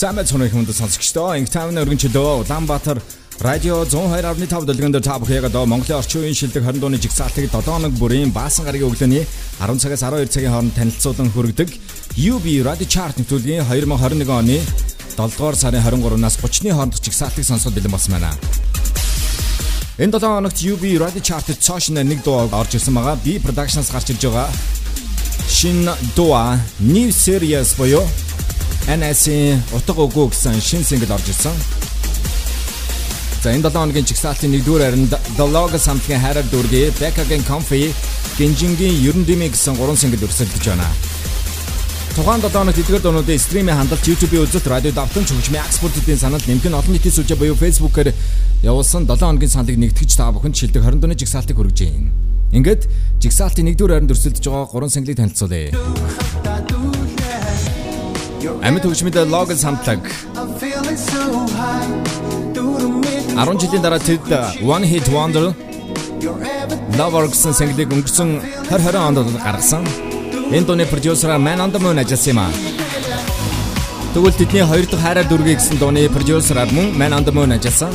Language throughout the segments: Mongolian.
Сайн байцгаана хүмүүст сонсогчдоо. Инг тайвны өргөн чөлөө Улаанбаатар радио 102.5 дэлгэнд та бүхэн яг одоо Монголын орчин үеийн шилдэг 20 дууны жигсаалтыг 7 хоног бүрийн баасан гарагийн өглөөний 10 цагаас 12 цагийн хооронд танилцуулан хүргэдэг UB Radio Chart нэвтрүүлгийн 2021 оны 7 дугаар сарын 23-наас 30-ны хооронд жигсаалтыг сонсоход бэлэн болсон байна. Энэ 7 хоногт UB Radio Chart-д цааш нэг дуу орж ирсэн байгаа. B Productions гарч ирж байгаа. Шин дуу New Series боёо NS-ийн утга үгүй гэсэн шинэ сингл орж ирсэн. За энэ 7 хоногийн чигсалтын 1-р харинд The Log самтгийн хайраар дүүргээ Back Again Comfy Гинжингийн ерөн дэмий гэсэн 3 сингл өрсөлдөж байна. Тухайн 7 хоногт эдгээр дуунуудын стримийн хандалт YouTube-ийн үзэлт, радио давтамж хөгжмийн экспортын санал нэмэх нь олон нийтийн сүлжээ буюу Facebook-ээр явуулсан 7 хоногийн сандыг нэгтгэж та бүхэнд шилдэг 20 дууны жигсаалтыг хүргэж байна. Ингээд жигсаалтын 1-р харинд өрсөлдөж байгаа 3 синглийг танилцуулъя. Амьд хөгжмөд логос хамтлаг 10 жилийн дараа тэд One Hit Wonder Lover гэсэн single-ийг өнгөрсөн 2020 онд гаргасан. Энэ дууны продюсер Man on the Moon ажилласан юм а. Тэгвэл тэдний хоёр дахь хайраар дүргээ гэсэн дууны продюсераар мөн Man on the Moon ажилласан.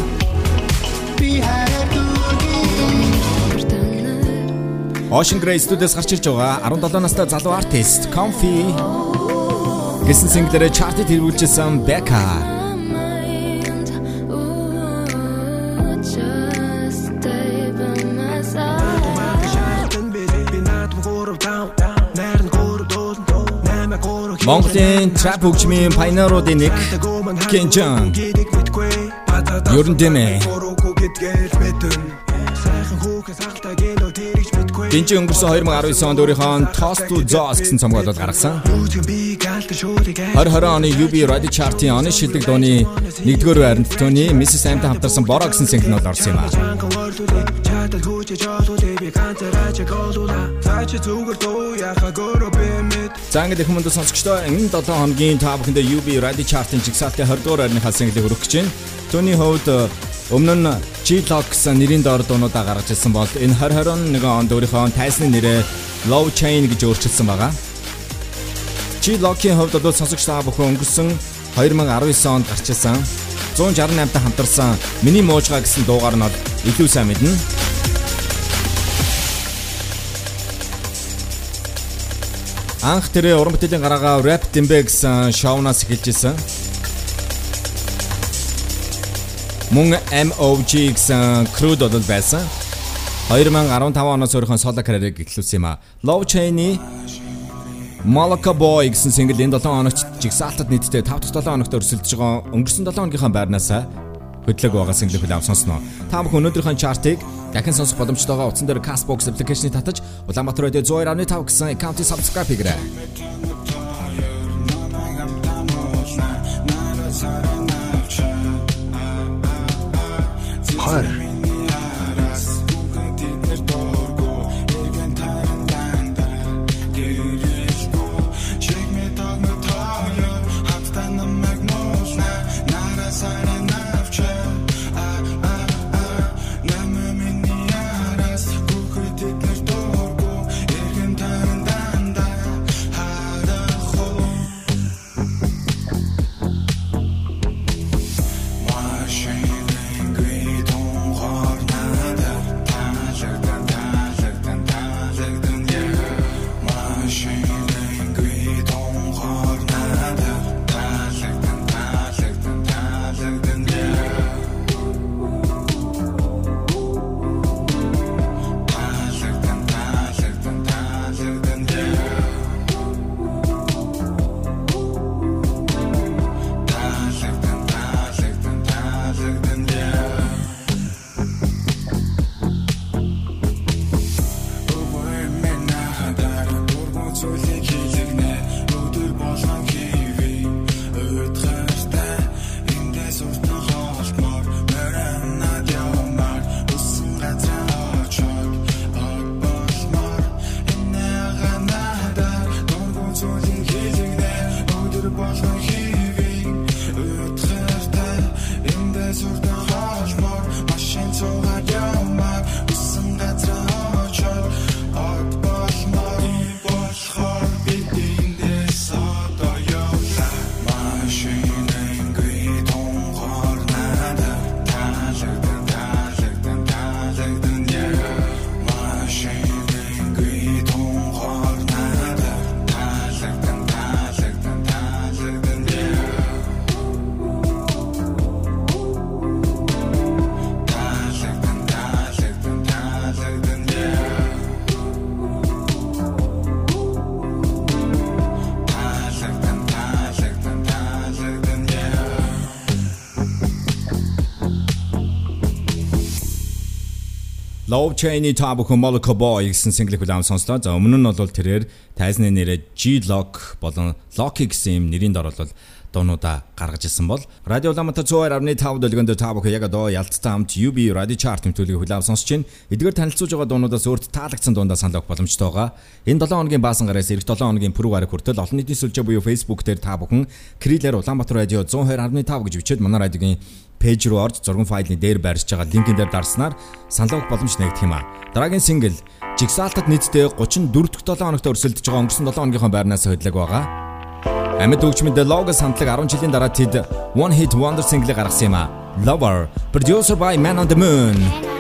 Ocean Grey студиэс гарч ирж байгаа 17 настай залуу артист Comfy гэсэн single-ээр чартад хэрэгжүүлсэн Becca Монголын trap хөгжмийн пайнеруудын нэг Кенжан Ерөн дэмэ Гинжи өнгөрсөн 2019 онд өөрийнхөө Toast to Jaws гэсэн цомог болоод гаргасан. 2020 оны UB Radio Chart-ийн оны шилдэг дууны 1-р байранд Tony Mrs. Sam-тай хамтарсан Borrow гэсэн single нь орсон юм аа. За ингээд их хүнд сонсогчдоо энэ 7 хоногийн та бүхэндээ UB Radio Chart-ын жигсаалтын 20 дугаар байрны хасанглыг өргөх гэж байна. Tony Howard Өмнө нь G-Lock гэсэн нэрийн доор дуунуудаа гаргаж ирсэн бол энэ 2021 онд өөрийнхөө тайсны нэрээ Low Chain гэж өөрчилсөн байгаа. G-Lock-ийн хувьд бол сонсогч та бүхэн өнгөрсөн 2019 онд гарч ирсэн 168-тай хамтарсан Миний Муужгаа гэсэн дуугаар нь илүү сайн мэднэ. Анх тэрэ уран бүтээлийн гараагаа Rap Dimbe гэсэн шоунаас эхэлж ирсэн. Мөн MOG гэсэн crew дод байсан. 2015 оноос өөрийнхөө соло карьерийг эхлүүлсэн юм а. Love Chain-ы Malaka Boy гэсэн single энэ 7 хоногт жигсаалтад нийтдээ 5 дахь 7 хоногт өрсөлдөж байгаа өнгөрсөн 7 хоногийнхаа байрнаас хөдлөг байгаа single хүлээм сонсноо. Та бүхэн өнөөдрийнхөө чартыг дахин сонсох боломжтойгоо утсан дээр Castbox application-ыг татаж Улаанбаатар радио 102.5 гэсэн аккаунтыг subscribe хийгээрэй. Joder. Love Chain-ы та бүхэн Moloko Boy гэсэн single хүлээм сонслоо. За өмнө нь бол тэрээр тайзны нэрээ G-Lock болон Locky гэсэн юм нэрийн дор бол дуунуудаа гаргаж ирсэн бол радио Улаанбаатар 102.5 дэлгэнд та бүхэн яг одоо ялцтай хамт UB Radio Chart тэмдэглэгийг хүлээм сонсож байна. Эдгээр танилцуулж байгаа дуунуудаас өөрт таалагдсан дундаа санал өгөх боломжтой байгаа. Энэ 7 хоногийн баасан гараас эх 7 хоногийн пүрэв гараг хүртэл олон нийтийн сүлжээ буюу Facebook дээр та бүхэн Крилэр Улаанбаатар радио 102.5 гэж бичээд манай радиогийн пэйж руу орж зургийн файлын дээр байршиж байгаа линкэн дээр дарснаар санал өгөх боломж нэгдэх юм а. Дараагийн сингл Jigsaw-д нийтдээ 34 дахь 7 хоногт өрсөлдөж байгаа өнгөрсөн 7 хоногийнхоо байрнаас хөдлөг байгаа. Амьд хөгжмөд Logos хамтлаг 10 жилийн дараа тэд One Hit Wonder single гаргасан юм а. Lover, producer by Man on the Moon.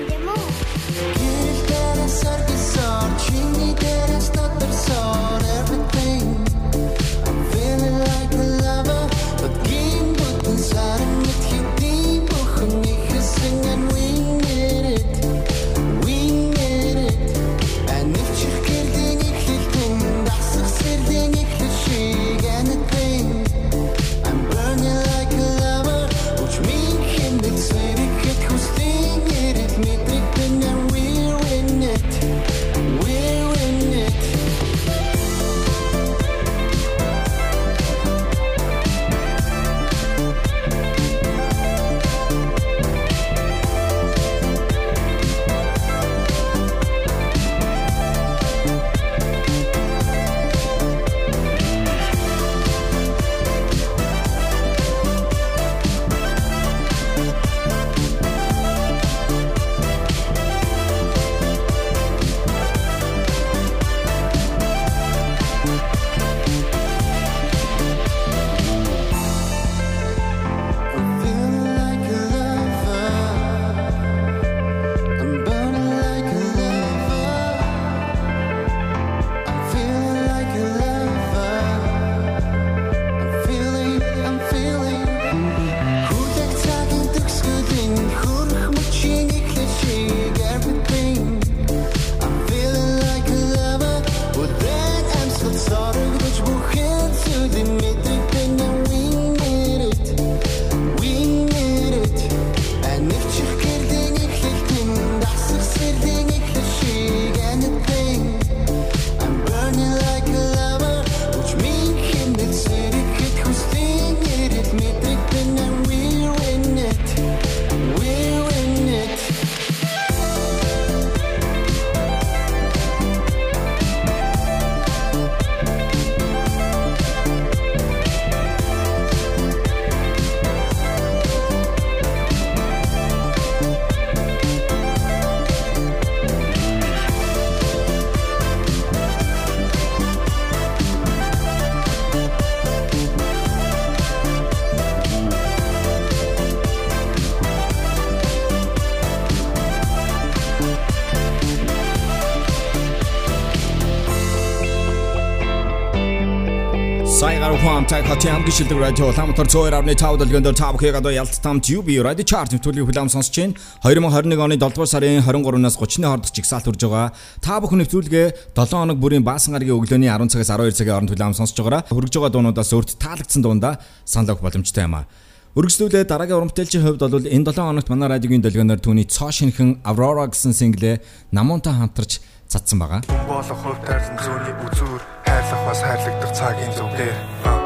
Хотын хамгийн шилдэг радио Улаанбаатар 102.5 дэлгэнд та бүхэнд одоо ялт тамт UB Radio Chart нэвтрүүлгийг хүлээн сонсож байна. 2021 оны 7 дугаар сарын 23-наас 30-ны хооронд жигсаалт хүрж байгаа. Та бүхэн нэвтрүүлгээ 7 хоног бүрийн баасан гарагийн өглөөний 10 цагаас 12 цагийн хооронд хүлээн сонсож байгаараа хөргөж байгаа дуунуудаас өөрт таалагдсан дундаа санал өгөх боломжтой юм аа. Өргөжлүүлээ дараагийн урамтэлчийн хувьд бол энэ 7 хоногт манай радиогийн дэлгэнээр түүний цоо шинхэн Aurora гэсэн single намуунтай хамтарч цадсан байгаа. Болох хувь тайрсан зүүнний үзүүр хайрлах бас хайрлагдах цагийн зүгээр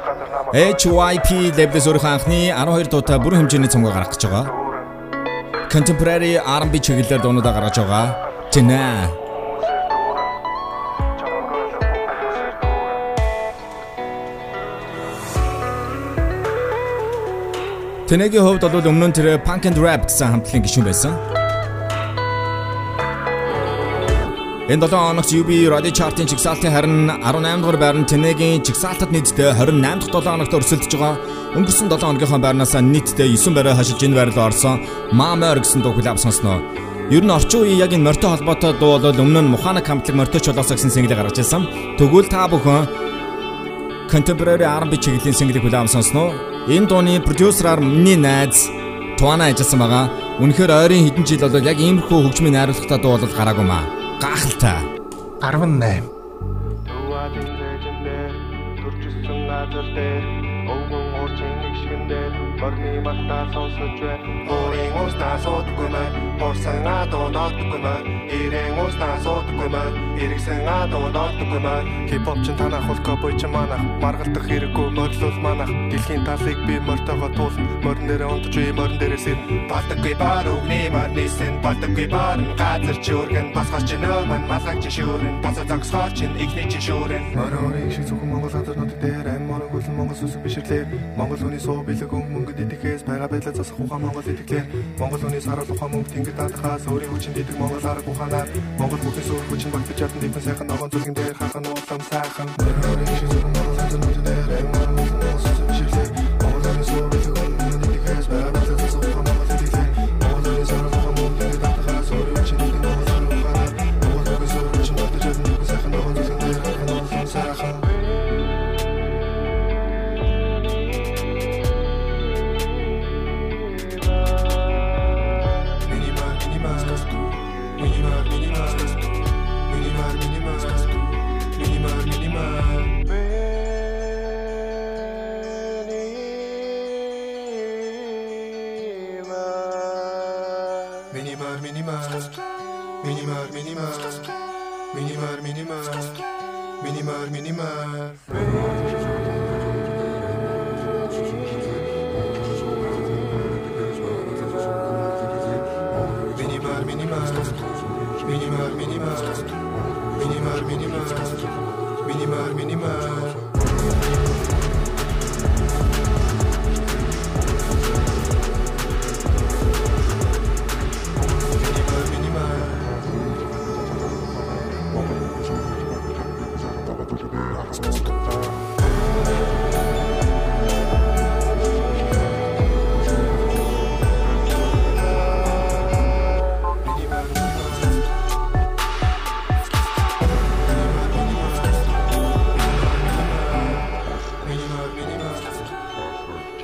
HYP лейблээс өөрийнхөө анхны 12 дуутай бүрэн хэмжээний цомгоо гаргах гэж байгаа. Contemporary R&B чиглэлээр дуунуудаа гаргаж байгаа. Тэнэ Тэнэгийн хувьд бол өмнө нь тэр Punk and Rap гэсэн хамтлагийн гишүүн байсан. Энэ 7 хоногт UB Radio Chart-ын чигсалтын харин 18 дугаар байрны Тэнэгийн чигсалтад нийтдээ 28 дахь 7 хоногт өрсөлдөж байгаа. Өнгөрсөн 7 хоногийнхоо байрнаас нийтдээ 9 байраа хашиж энэ байрлал орсон. Mamor гэсэн дуу хүлээв сонсноо. Ер нь орчин үеийн яг энэ морьтой холбоотой дуу бол өмнө нь Мухана хамтлаг морьтой чулаасаа гэсэн single гаргаж ирсэн. Тэгвэл та бүхэн contemporary R&B чиглэлийн single хүлээв сонсноо. Энэ дууны продюсераар миний найз Туана ажилласан байгаа. Үнэхээр ойрын хэдэн жил бол яг иймэрхүү хөгжмийн найруулгатай дуу бол гараагүй маа гахалтай. 18 Төвөөдийн цэжэндээ төрчихсөн газар дээр морны малтаа сонсож байна. Өөрийн уустаа суудаггүй маань, уурсан адуу доодоггүй маань, ирээн уустаа суудаггүй маань, иргсэн адуу доодоггүй маань. Хипхоп чин танах хол кобой чин манах, маргалдах хэрэггүй морилол манах. Дэлхийн талыг би мортогоо туулна, морин дээр унтж би морин дээрээс ир. Балтаггүй баар өгний марнисэн, балтаггүй баар газар чи өргөн, босгоч чи нөө ман малгай чи шүүрэн, босоо загсгоор чин игний чи шүүрэн. Морин шиг зөвхөн Монгол газарнууд дээр ам морин хөлн Монгол сүсэн бишрлээ. Монгол хүний суу бэлэг мөнгөд идэхээс байгаа байдлаа засах ухаан Монгол идэхлээр Монгол хүний сарал ухаан мөнгө тэнгид даатахаас өөрийн хүчин идэг Монгол арга ухаанаар Монгол бүхний суур хүчин багтаж чадсан дипэн сайхан ногоон зүлгэн дээр хахан уулам сайхан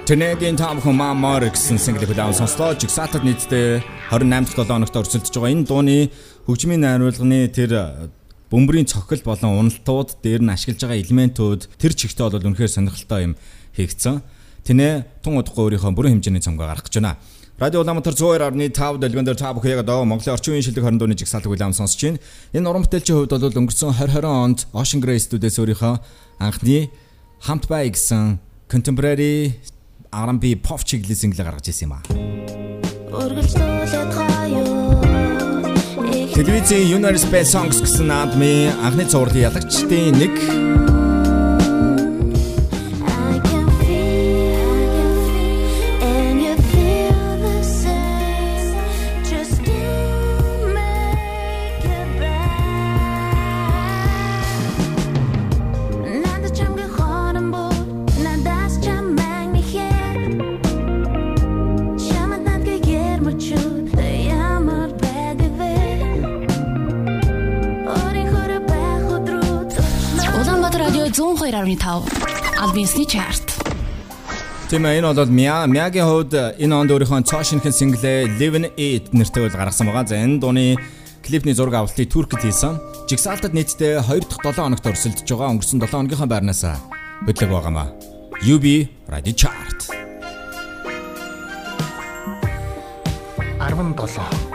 Тэнэгийн Tom Humamor гэсэн single хүлээн сонслоо. Жигсаатад нийтдээ 28 дахь 7 хоногт өрсөлдөж байгаа. Энэ дууны хөгжмийн найруулганы тэр бөмбөрийн цохил болон уналтууд дээр нь ашиглаж байгаа элементүүд тэр чигтээ бол үнэхээр сонирхолтой юм хийгдсэн. Тэнэ тун удахгүй өөрийнхөө бүрэн хэмжээний цомгоо гаргах гэж байна. Радио Улаанбаатар 102.5 дэлгэн дээр та бүхэн яг одоо Монголын орчин үеийн шилдэг 20 дууны жигсаалтыг хүлээн сонсож байна. Энэ уран бүтээлчийн хувьд бол өнгөрсөн 2020 онд Ocean Grey студиэс өөрийнхөө анхны хамт бай гэсэн contemporary R&B pop чиглэлийн single гаргаж ирсэн юм а. Үргэлжлүүлээд хаяа Телевизийн Universe Best Songs гэсэн наадмын анхны цувралын ялагчдын нэг 102.5 Албинсны чарт. тийм ээ энэ бол Мя Мягийн хувьд энэ онд өөрийнхөө цоо шинхэн single Living It нэртэй бол гаргасан байгаа. За энэ дууны клипний зураг авалтыг Туркид хийсэн. Жигсаалтад нийтдээ 2 дахь 7 хоногт өрсөлдөж байгаа. Өнгөрсөн 7 хоногийнхаа байрнаас хөдлөг байгаамаа. UB Radio Chart. 17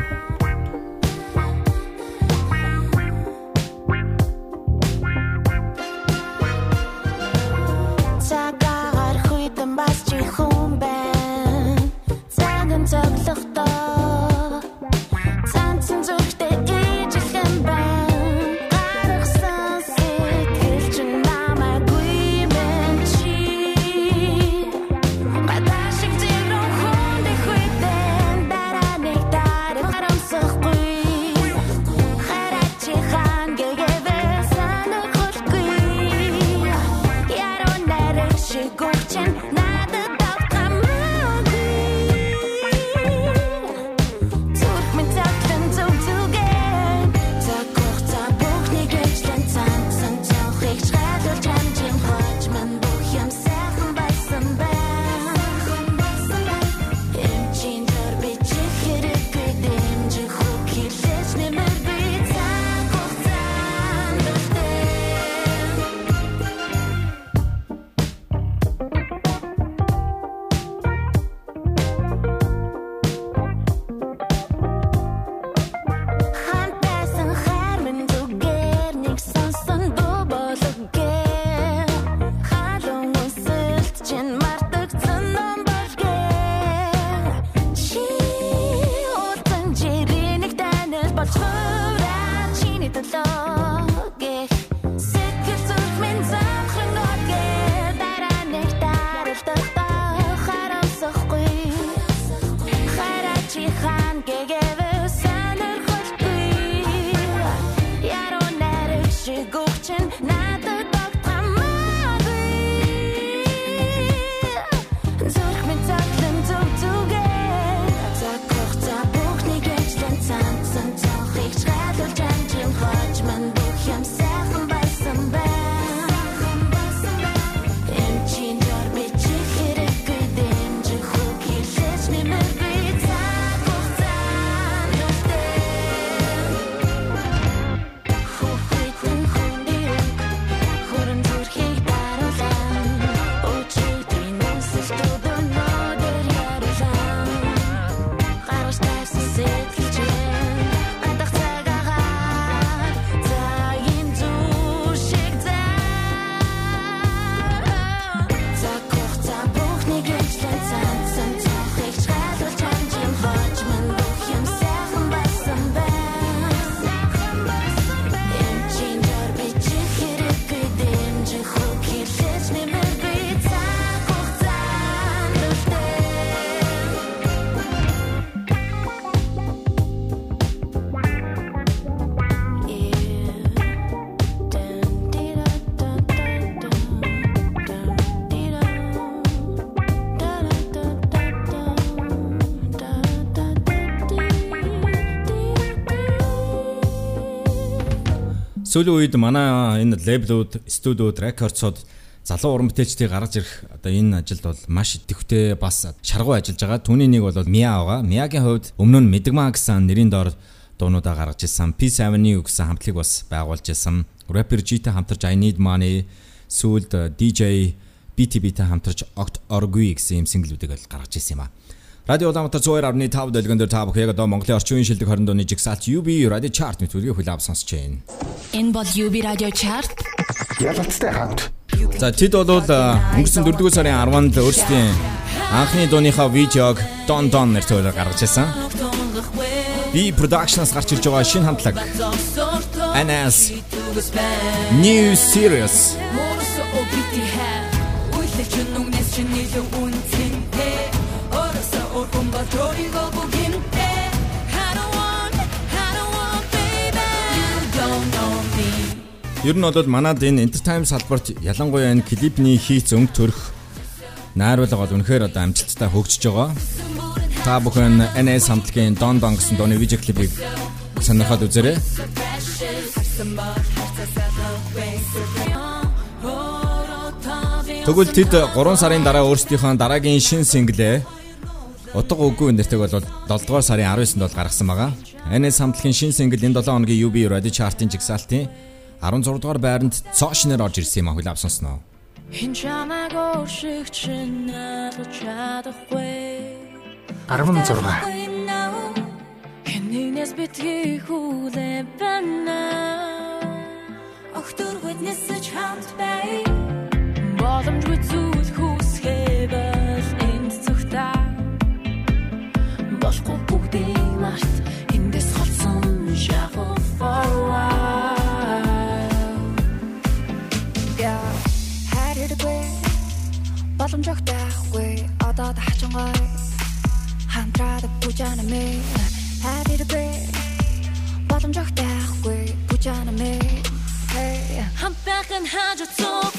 Сүүлийн үед манай энэ лейблүүд, студиуд, рекордсууд залуу уран бүтээлчдийг гаргаж ирэх одоо энэ ажилд бол маш идэвхтэй бас шаргуу ажиллаж байгаа. Түүний нэг бол Миа байгаа. Миагийн хувьд өмнө нь Мэдгма гэсэн нэрийн доор дуунуудаа гаргаж ирсэн. Peace Avenue гэсэн хамтлагийг бас байгуулж ирсэн. Rapper G-тэй хамтарч I Need Money, сүүлд DJ BTB-тэй хамтарч Oct Orgui гэсэн юм синглүүдийг л гаргаж ирсэн юм а. Радио Улаанбаатар 102.5 дэлгэн дээр та бүхэн яг одоо Монголын орчин үеийн шилдэг 20 дууны жигсаалт UB Radio Chart нэвтрүүлгийг хүлээв сонсож байна. Энэ бол UB Radio Chart. Ялалттай хамт. За тэд бол өнгөрсөн 4-р сарын 10-нд өөрсдийн анхны дууныхаа видеог Don Don нэртэйгээр гаргаж ирсэн. B Productions гарч ирж байгаа шинэ хамтлаг NS New Series Ер нь бол манад энэ entertainment салбарт ялангуяа энэ клипний хийц өнгө төрөх найруулга бол үнэхээр одоо амжилттай хөгжиж байгаа. Та бүхэн NS хамтлагийн Don Don гэсэн дууны видео клипийг сонирхоод үзээрэй. Тэгвэл тэд 3 сарын дараа өөрсдийнхөө дараагийн шин синглээ Утга үгүй нэртэйг бол 7 дугаар сарын 19-нд бол гаргасан байгаа. NS хамтлагийн шин сингл энэ 7 хоногийн UB Radio Chart-ын жигсаалтын 16 дугаар байранд цоошнэр орж ирсэн юм а хүлээв сонсноо. Хин чамайг өөршигч найдаж чадахгүй 16. Хинээс битгий хүлээ бана Охтор хүнээс чамд бай Боломжгүй Болохгүй бүгдийг март эндээс холсон шахав for a while Yeah, хайрдаггүй боломжтой ахгүй одоо тахчангай хамтраад бүжана мэ хайрдаггүй боломжтой ахгүй бүжана мэ хамтахан хаж цогэн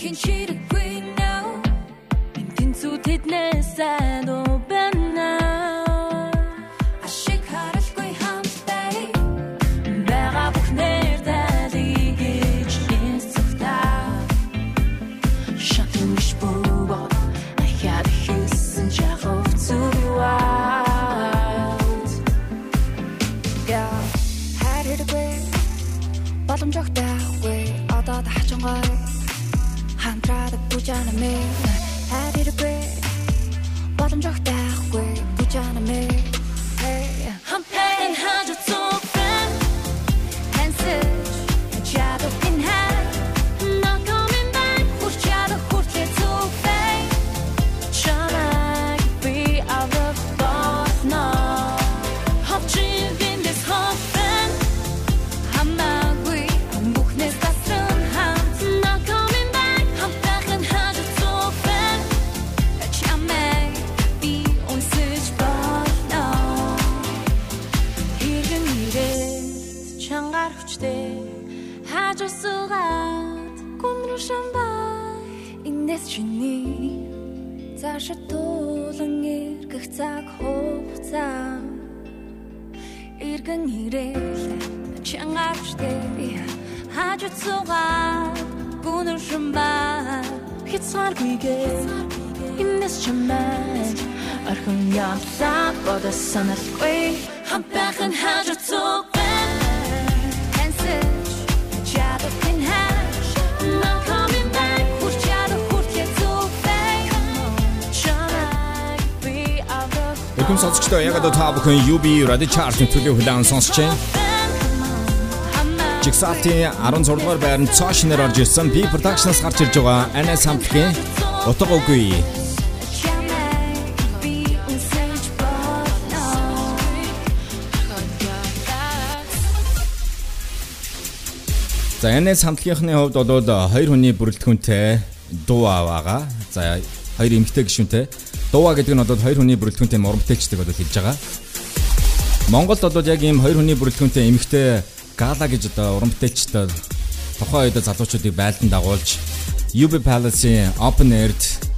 Хин чирэггүй now Энэ тэнцүү тэднээс айдуу байна Ашиг харалгүй хамттай Бага бүхнэр дэлгэж энэ зүгтаа Шатын биш бөгөөд Ахяд хийсэн жахав to be wild Yeah, хайрдаггүй боломжтой me. Хурчаад хүртлээ зүвэй Чамайг би аврах Өкөм сонсогчдоо яг одоо та бүхэн UB Radio Chart. Нэвтрүүлгийг хүлээн сонсож байна. Жигсаалтын 16 дугаар байранд цоошнэр орж ирсэн B Productions гарч ирж байгаа NS хамтлагийн утга үгүй За NS хамтлагийнхны хувьд бол хоёр хүний бүрэлдэхүүнтэй дуу аваага. За хоёр эмэгтэй гишүүнтэй. Дууа гэдэг нь одоо хоёр хүний бүрэлдэхүүнтэй уран бүтээлчдэг одоо хэлж байгаа. Монголд одоо яг ийм хоёр хүний бүрэлдэхүүнтэй эмэгтэй гала гэж одоо бүтээлчд тухайн үед залуучуудыг байлдан дагуулж UB Palace-ийн Open Air-д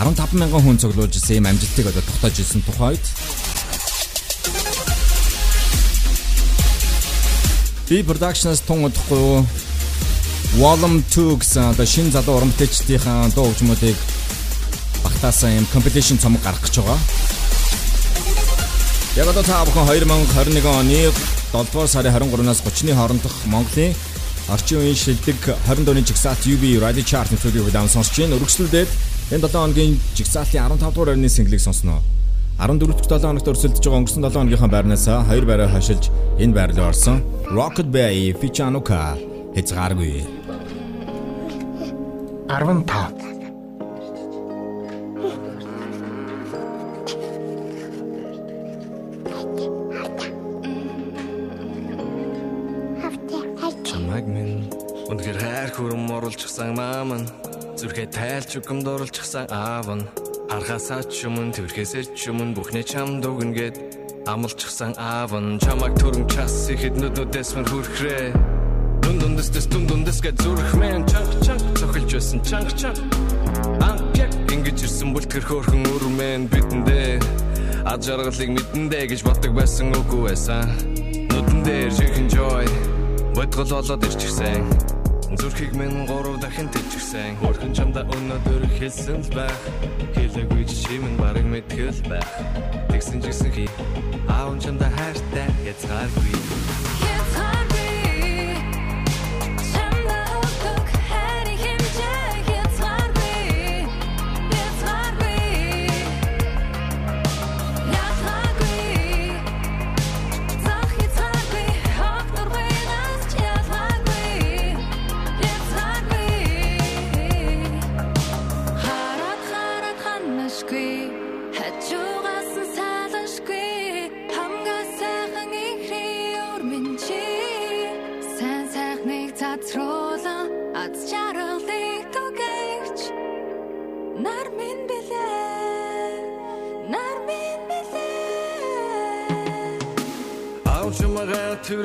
15 мянган хүн цуглуулж юм амжилтыг одоо тогтоож исэн тухайн Би Productions тун удахгүй Volume 2 гэсэн одоо шинэ залуу уран бүтээлчдийн дуу хөгжмүүдийг багтаасан юм competition цомог гарах гэж байгаа. Яг одоо та бүхэн 2021 оны 7 дугаар сарын 23-наас 30-ны хоорондох Монголын орчин үеийн шилдэг 20 дууны жигсаалт UB Radio Chart нэвтрүүлгийг удаан сонсч байна. Өргөжлөлдөөд энэ 7 хоногийн жигсаалтын 15 дугаар орны single-ийг сонсноо. 14 дахь 7 хоногт өрсөлдөж байгаа өнгөрсөн 7 хоногийнхаа байрнаас хоёр байраа хашилж энэ байр руу орсон. Rocket Bay Fichanuka хязгааргүй. 15 чамайг минь Үнэхээр хайр хүрм оруулчихсан маам нь зүрхээ тайлч үгэмд оруулчихсан аав нь харахасаа ч юм тэрхээсээ ч юм бүхнээ чам дүгнгээд амлчихсан аав нь чамайг төрөн час ихэд нүднүүдээс мөр хүрхрээ. Дүн дүндэс дүн дүндэс гэж зүрх мэн чанг чанг цохилж байсан чанг чанг. Анхяг ингэж ирсэн бүлтгэр хөөрхөн өрмэн бидэндээ. Ад жаргалыг мэдэндээ гэж боддог байсан үгүй байсан. Нүдэн дээр чихэн joy. Бодгол болоод ирчихсэн зүрхийг минь гурав дахин тэлчихсэн хөрхэн чамда өнөөдөр хэлсэн л байх. Хэлээгүй чимэн бараг мэдгэл байх. Тэгсэн ч гэсэн хий. Аав чамда хайртай язгааргүй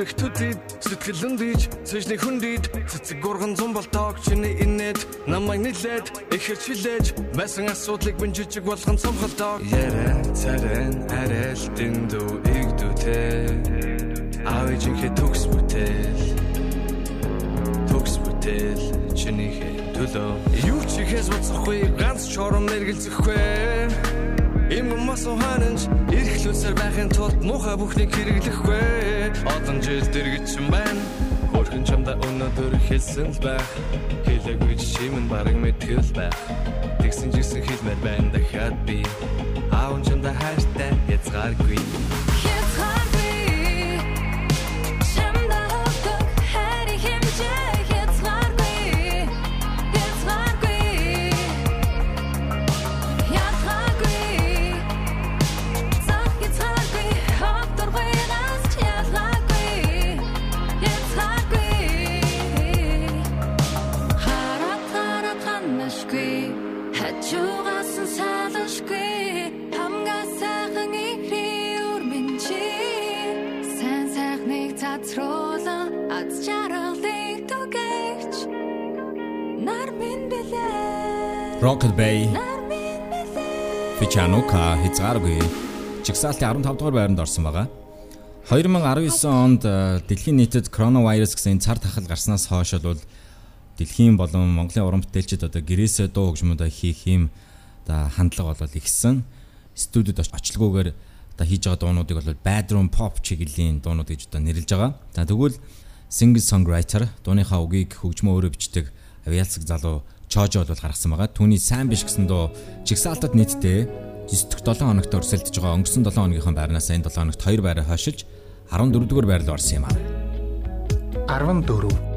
тэрх төдид сэтгэлэн диж цэжний хүндид цэцэг гурган зам болтоог чиний инээд намайг нилээд ихэр чилээж байсан асуудлыг бин жижиг болгон цомхолтоо ярэ царэн арайлтын дүү игдүүтэй аав ижинхэ төгс бүтээл. Төгс бүтээл чинийхээ төлөө. Юу ч ихээс боцохгүй ганц чором нэргэлзэхгүй Им мас ухаанч эрхлүүлсээр байхын тулд муухай бүхнийг хэрэглэхгүй. Одон жил дэргэжсэн байна. Хөрхэн чамда өнөөдөр хэлсэн л байх. Хэлээгүй чимэн бараг мэдгэл байх. Тэгсэн ч гэсэн хэлмээр байна дахиад би. Аав чамда хайртай язгааргүй Rocket Bay Fichanuka хязгааргүй жигсаалтын 15 дугаар байранд орсон байгаа. 2019 онд дэлхийн нийтэд коронавирус гэсэн цар тахал гарснаас хойш бол дэлхийн болон Монголын уран бүтээлчид одоо гэрээсээ дуу хөгжмөдөө хийх юм одоо хандлага бол ихсэн. Студид оч- очлоггүйгээр одоо хийж байгаа дуунуудыг бол bedroom pop чиглэлийн дуунууд гэж одоо нэрлэж байгаа. За тэгвэл singer songwriter дууныхаа үгийг хөгжмөө өөрөө бичдэг авиалцэг залуу Чожо бол гаргасан байгаа. Түүний сайн биш гэсэн дуу жигсаалтад нийтдээ 9 дэх 7 хоногт өрсөлдөж байгаа. Өнгөрсөн 7 хоногийнхаа байрнаас энэ 7 хоногт 2 байраа хойшиж 14 дугаар байр руу орсон юм аа. 14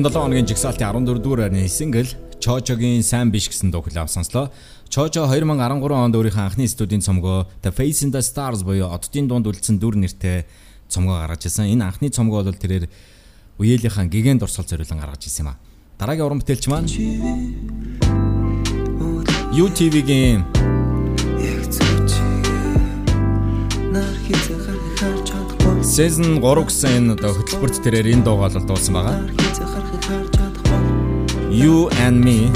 27 оны жигсаалтын 14 дугаар арны сингл Чожогийн сайн биш гэсэн дуу хүлээв сонслоо. Чожо 2013 онд өөрийнхөө анхны студийн цомгоо The Face in the Stars буюу оддын дунд үлдсэн дүр нэртэй цомгоо гаргаж ирсэн. Энэ анхны цомгоо бол тэрээр Уелийн гигант дурсгал зориулан гаргаж ирсэн юм а. Дараагийн уран бүтээлч маань UTV-гийн яг зөв чигээр нар хийх Season 3 гэсэн энэ одоо хөтөлбөрт тэрээр энэ дуугаа бол дуулсан байгаа. You and Me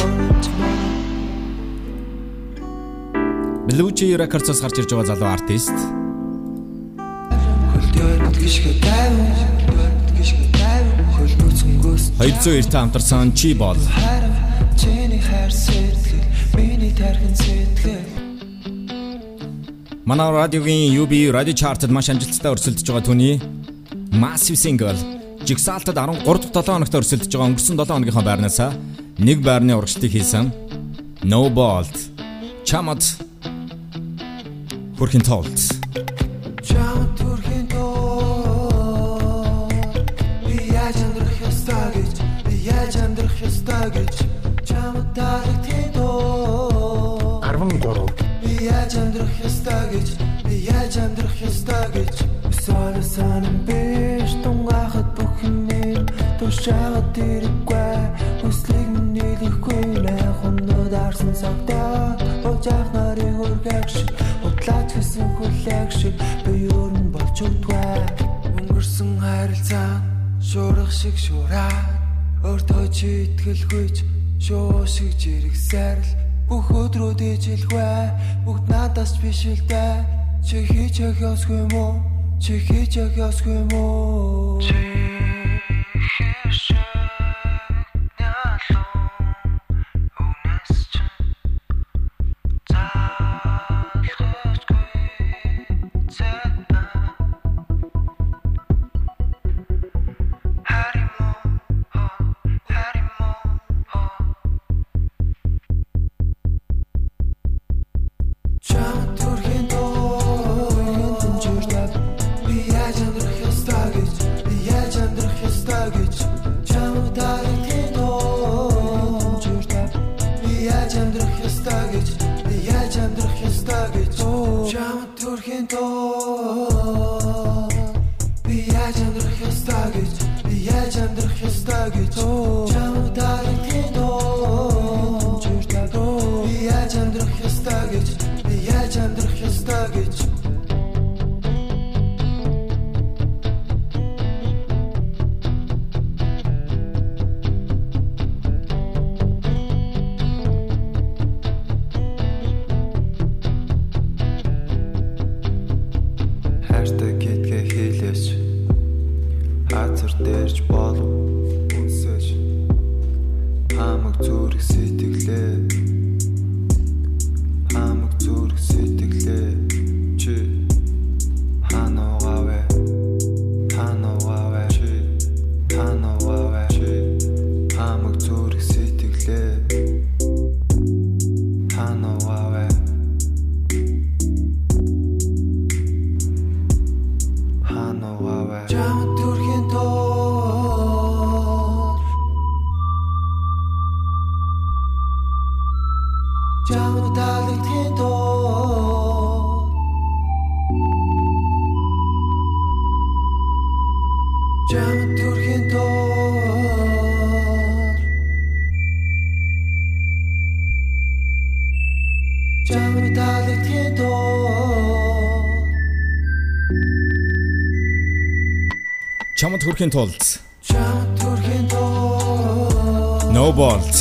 Blue Jay Records-ос гарч ирж байгаа залуу артист. Хоёрцоо эртээ хамтарсан Chi Ball. Манай радиогийн UB Radio Chart-д маш амжилттай өрсөлдөж байгаа түүний Massive Single. Jigsaw-д 13 дахь 7 хоногт өрсөлдөж байгаа өнгөрсөн 7 хоногийнхоо байрнаас нэг байрны урагшдыг хийсэн No Bolt. Чамд Хүрхийн тоолт ёстой гэж Би яаж амьдрах ёстой гэж? Эсвэл санам биш тунгахад бүхэн юм Тушаад тэрэггүй. Хүслийг нийлэхгүй Нэх өнөө дарсан цагтаа Ожаах нарыг үргэх шиг Утлаач гэсэн хүлээх шиг Би өрн болж өгдгөө Өнгөрсөн харилцаа Шуурах шиг шуураа Өөртөө чи итгэлгүйч Шуу шиг жиргсээр л Бүх өдрүүд ижилгүй Бүгд надаас биш л дээ Чи хийж өгөөсгүй уу? Чи хийж өгөөсгүй юм амьдрах ёстой Тулд. Төрхийн тоо No Bolt.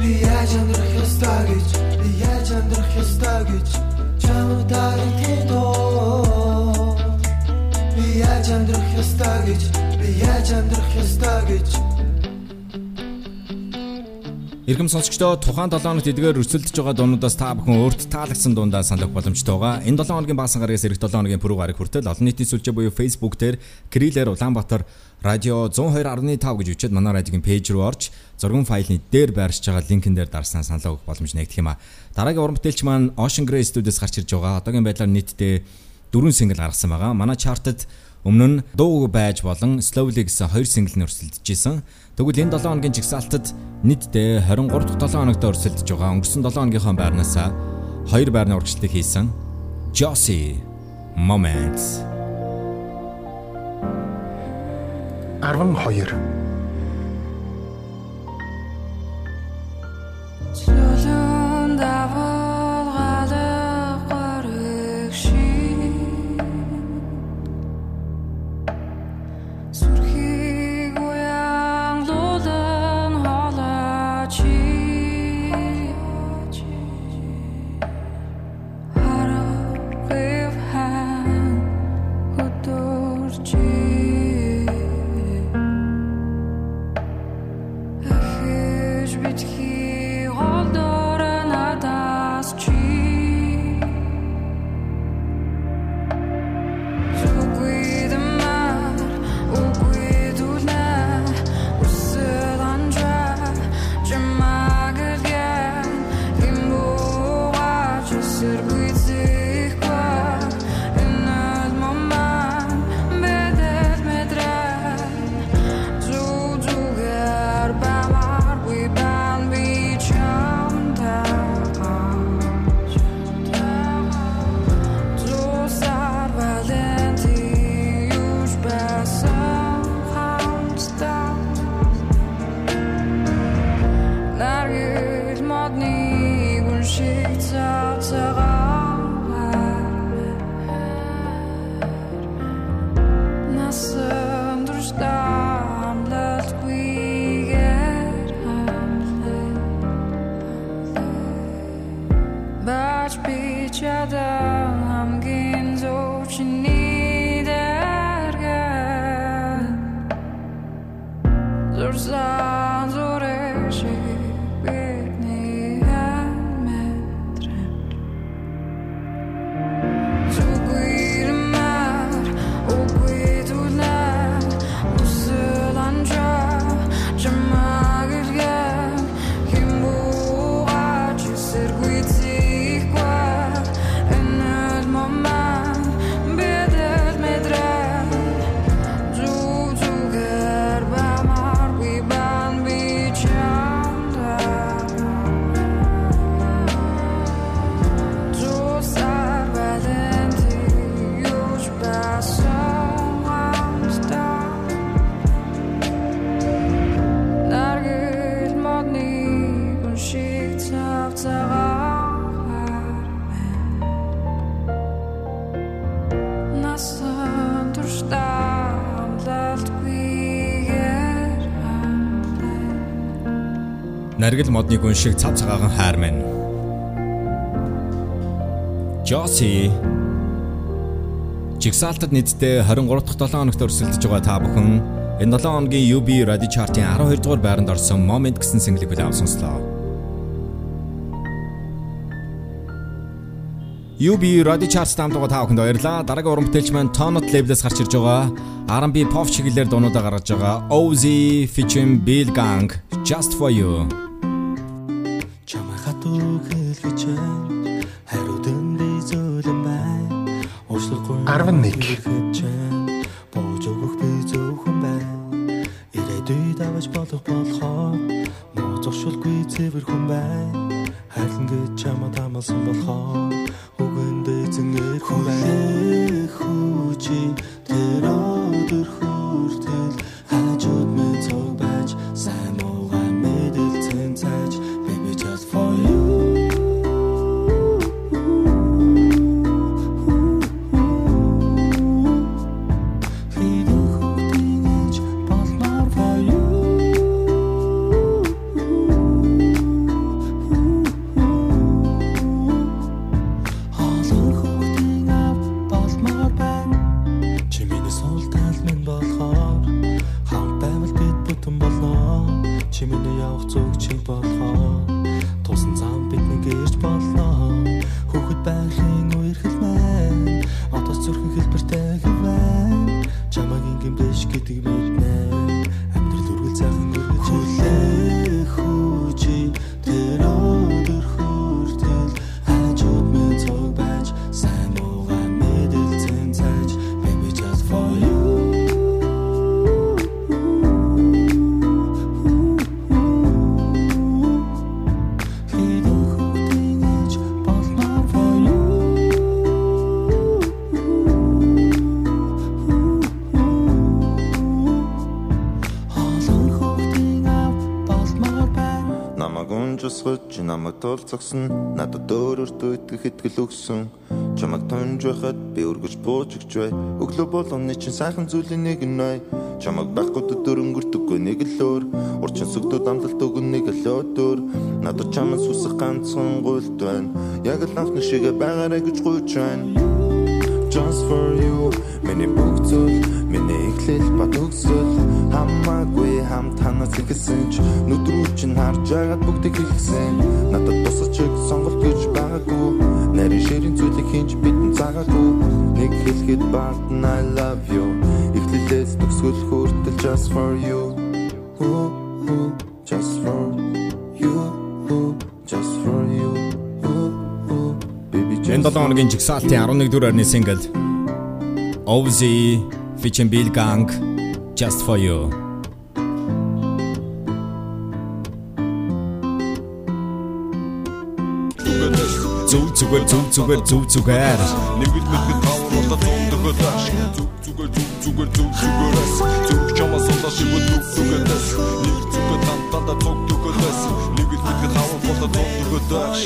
Би яаж амьдрах ёстой гэж би яаж амьдрах ёстой гэж чам дарахын тоо би яаж амьдрах ёстой гэж би яаж амьдрах ёстой гэж. Ирхэм сонсогчдоо тухайн 7 хоногт эдгээр өрсөлдөж байгаа дуунуудаас та бүхэн өөрт таалагдсан дундаа саналх боломжтой байгаа. Энэ 7 хоногийн баасан гарагаас эх 7 хоногийн пүрэв гараг хүртэл олон нийтийн сүлжээ буюу Facebook дээр Крилэр Улаанбаатар радио 102.5 гэж үчихэд манай радиогийн пэйж рүү орж зургийн файлны дээр байршиж байгаа линкэн дээр дарснаа санал өгөх боломж нэгдэх юм а. Дараагийн уран бүтээлч маань Ocean Grey Studios гарч ирж байгаа. Одоогийн байдлаар нийтдээ дөрвөн сингл гаргасан байгаа. Манай чартад өмнө нь дуу байж болон Slowly гэсэн хоёр сингл нь өрсөлдөж исэн. Тэгвэл энэ 7 хоногийн жигсаалтад нийтдээ 23 дахь 7 хоногт өрсөлдөж байгаа. Өнгөрсөн 7 хоногийнхоо байрнаас хоёр байрны урагшлалыг хийсэн. Josie Moments 12 Чулуун Наргил модны гүн шиг цав цагаахан хайр мэн. Josie Жигсаалтад нийтдээ 23 дахь 7 хоногт өрсөлдөж байгаа та бүхэн энэ 7 хоногийн UB Radio Chart-ын 12 дугаар байранд орсон Moment гэсэн single-ийг хүлээв сонслоо. UB Radio Chart дамд байгаа та бүхэнд баярлалаа. Дараагийн уран бүтээлч маань Tonot Label-с гарч ирж байгаа R&B pop чиглэлээр дуунуудаа гаргаж байгаа Ozzy featuring Bill Gang Just for You. Harnik. Намаг тулцсан надад өөрөөртөө итгэх итгэл өгсөн. Чамаг тонж байхад би өргөж бууж өгч бай өглөө болгоны чинь сайхан зүйлийн нэг нь бай чамаг байхгүй төдөр өнгөрдөггүй нэг л өөр. Урчин сүгдүүд амлалт өгөн нэг л өдөр. Надад чамаас үсэх ганцхан гуйлт байна. Яг л анхны шигэ байгаарэ гэж гуйж байна. Just for you миний бүгцөл миний эхлэл ба төгсөл хамаагүй хамт танаас ихсэн ч нүдрүү чинь харж байгаад бүгдийг хэлсэн. Надад тусаж чиг сонголт гэж байгаагүй. Нарийн ширийн зүйлийг хинж бидэн цагаагүй нэг хэлэхэд баатан I love you. Эхлэлээс төгсгөл хүртэл just for you. Ooh, ooh, just for you. Ooh, just for you. Baby just Энэ 7 хоногийн жигсаалтын 11 дугаар орны single Ozzy featuring Bill Gang Just for You. Зүг зүгээр зүг зүгээр зүг зүгээр. Нэг л мэд мэд хавар болоо зундагөө тааш Зүг зүгээр зүг зүгээр зүг зүгээрээс Зүг чамаа сулаа шивэ зүг зүгээрээс Нэг зүгээр тантанда зүг зүгээрээс Нэг мэд мэд хавар болоо зундагөө тааш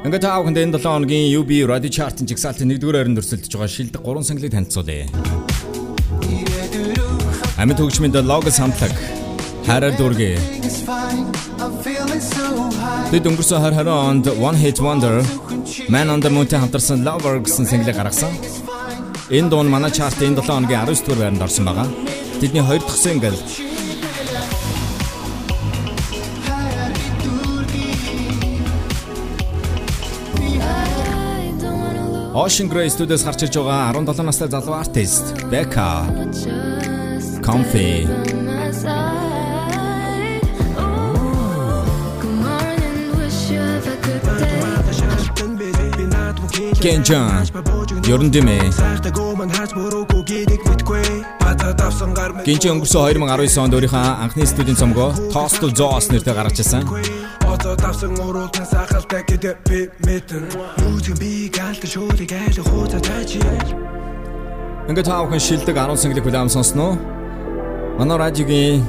Ингээд та бүхэнд энэ 7 хоногийн UB Radio Chart-ын жигсаалтын 1-р байранд өрсөлдөж байгаа шилдэг 3 single-ийг танилцуулъя. Амьд хөгжмөнд Logos хамтлаг Хараар дүүргээ. Тэд өнгөрсөн 2020 онд One Hit Wonder Man on the Moon-тэй хамтарсан Lover гэсэн single-ийг гаргасан. Энэ дуун манай чартын энэ 7 хоногийн 19 дугаар байранд орсон байгаа. Тэдний хоёр дахь single Ocean Grey студиэс гарч ирж байгаа 17 настай залуу артист Becca. Comfy. Kenjan Ерөн димэ Гинч өнгөрсөн 2019 онд өөрийнхөө анхны студийн цомгоо Toast to Zoos нэртэй гаргаж ирсэн. Одоо давсан уруултан сахалтай гэдэг би мэдэн Үүсгэн би галт шуулыг айл хууцаа таач Ингээд таавхан шилдэг 10 single хүлээм сонсноо. Манай радиогийн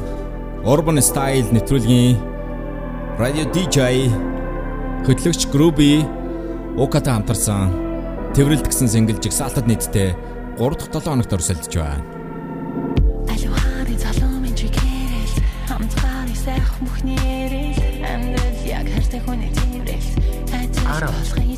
Urban Style нэвтрүүлгийн радио DJ хөтлөгч Groovy Уката хамтарсан Тэврэлт гэсэн single жигсаалтад нийтдээ 3 дахь 7 хоногт өрсөлдөж байна. Алууханы залуу минь чигээрэл хамтгааны сайх бүхний хайртай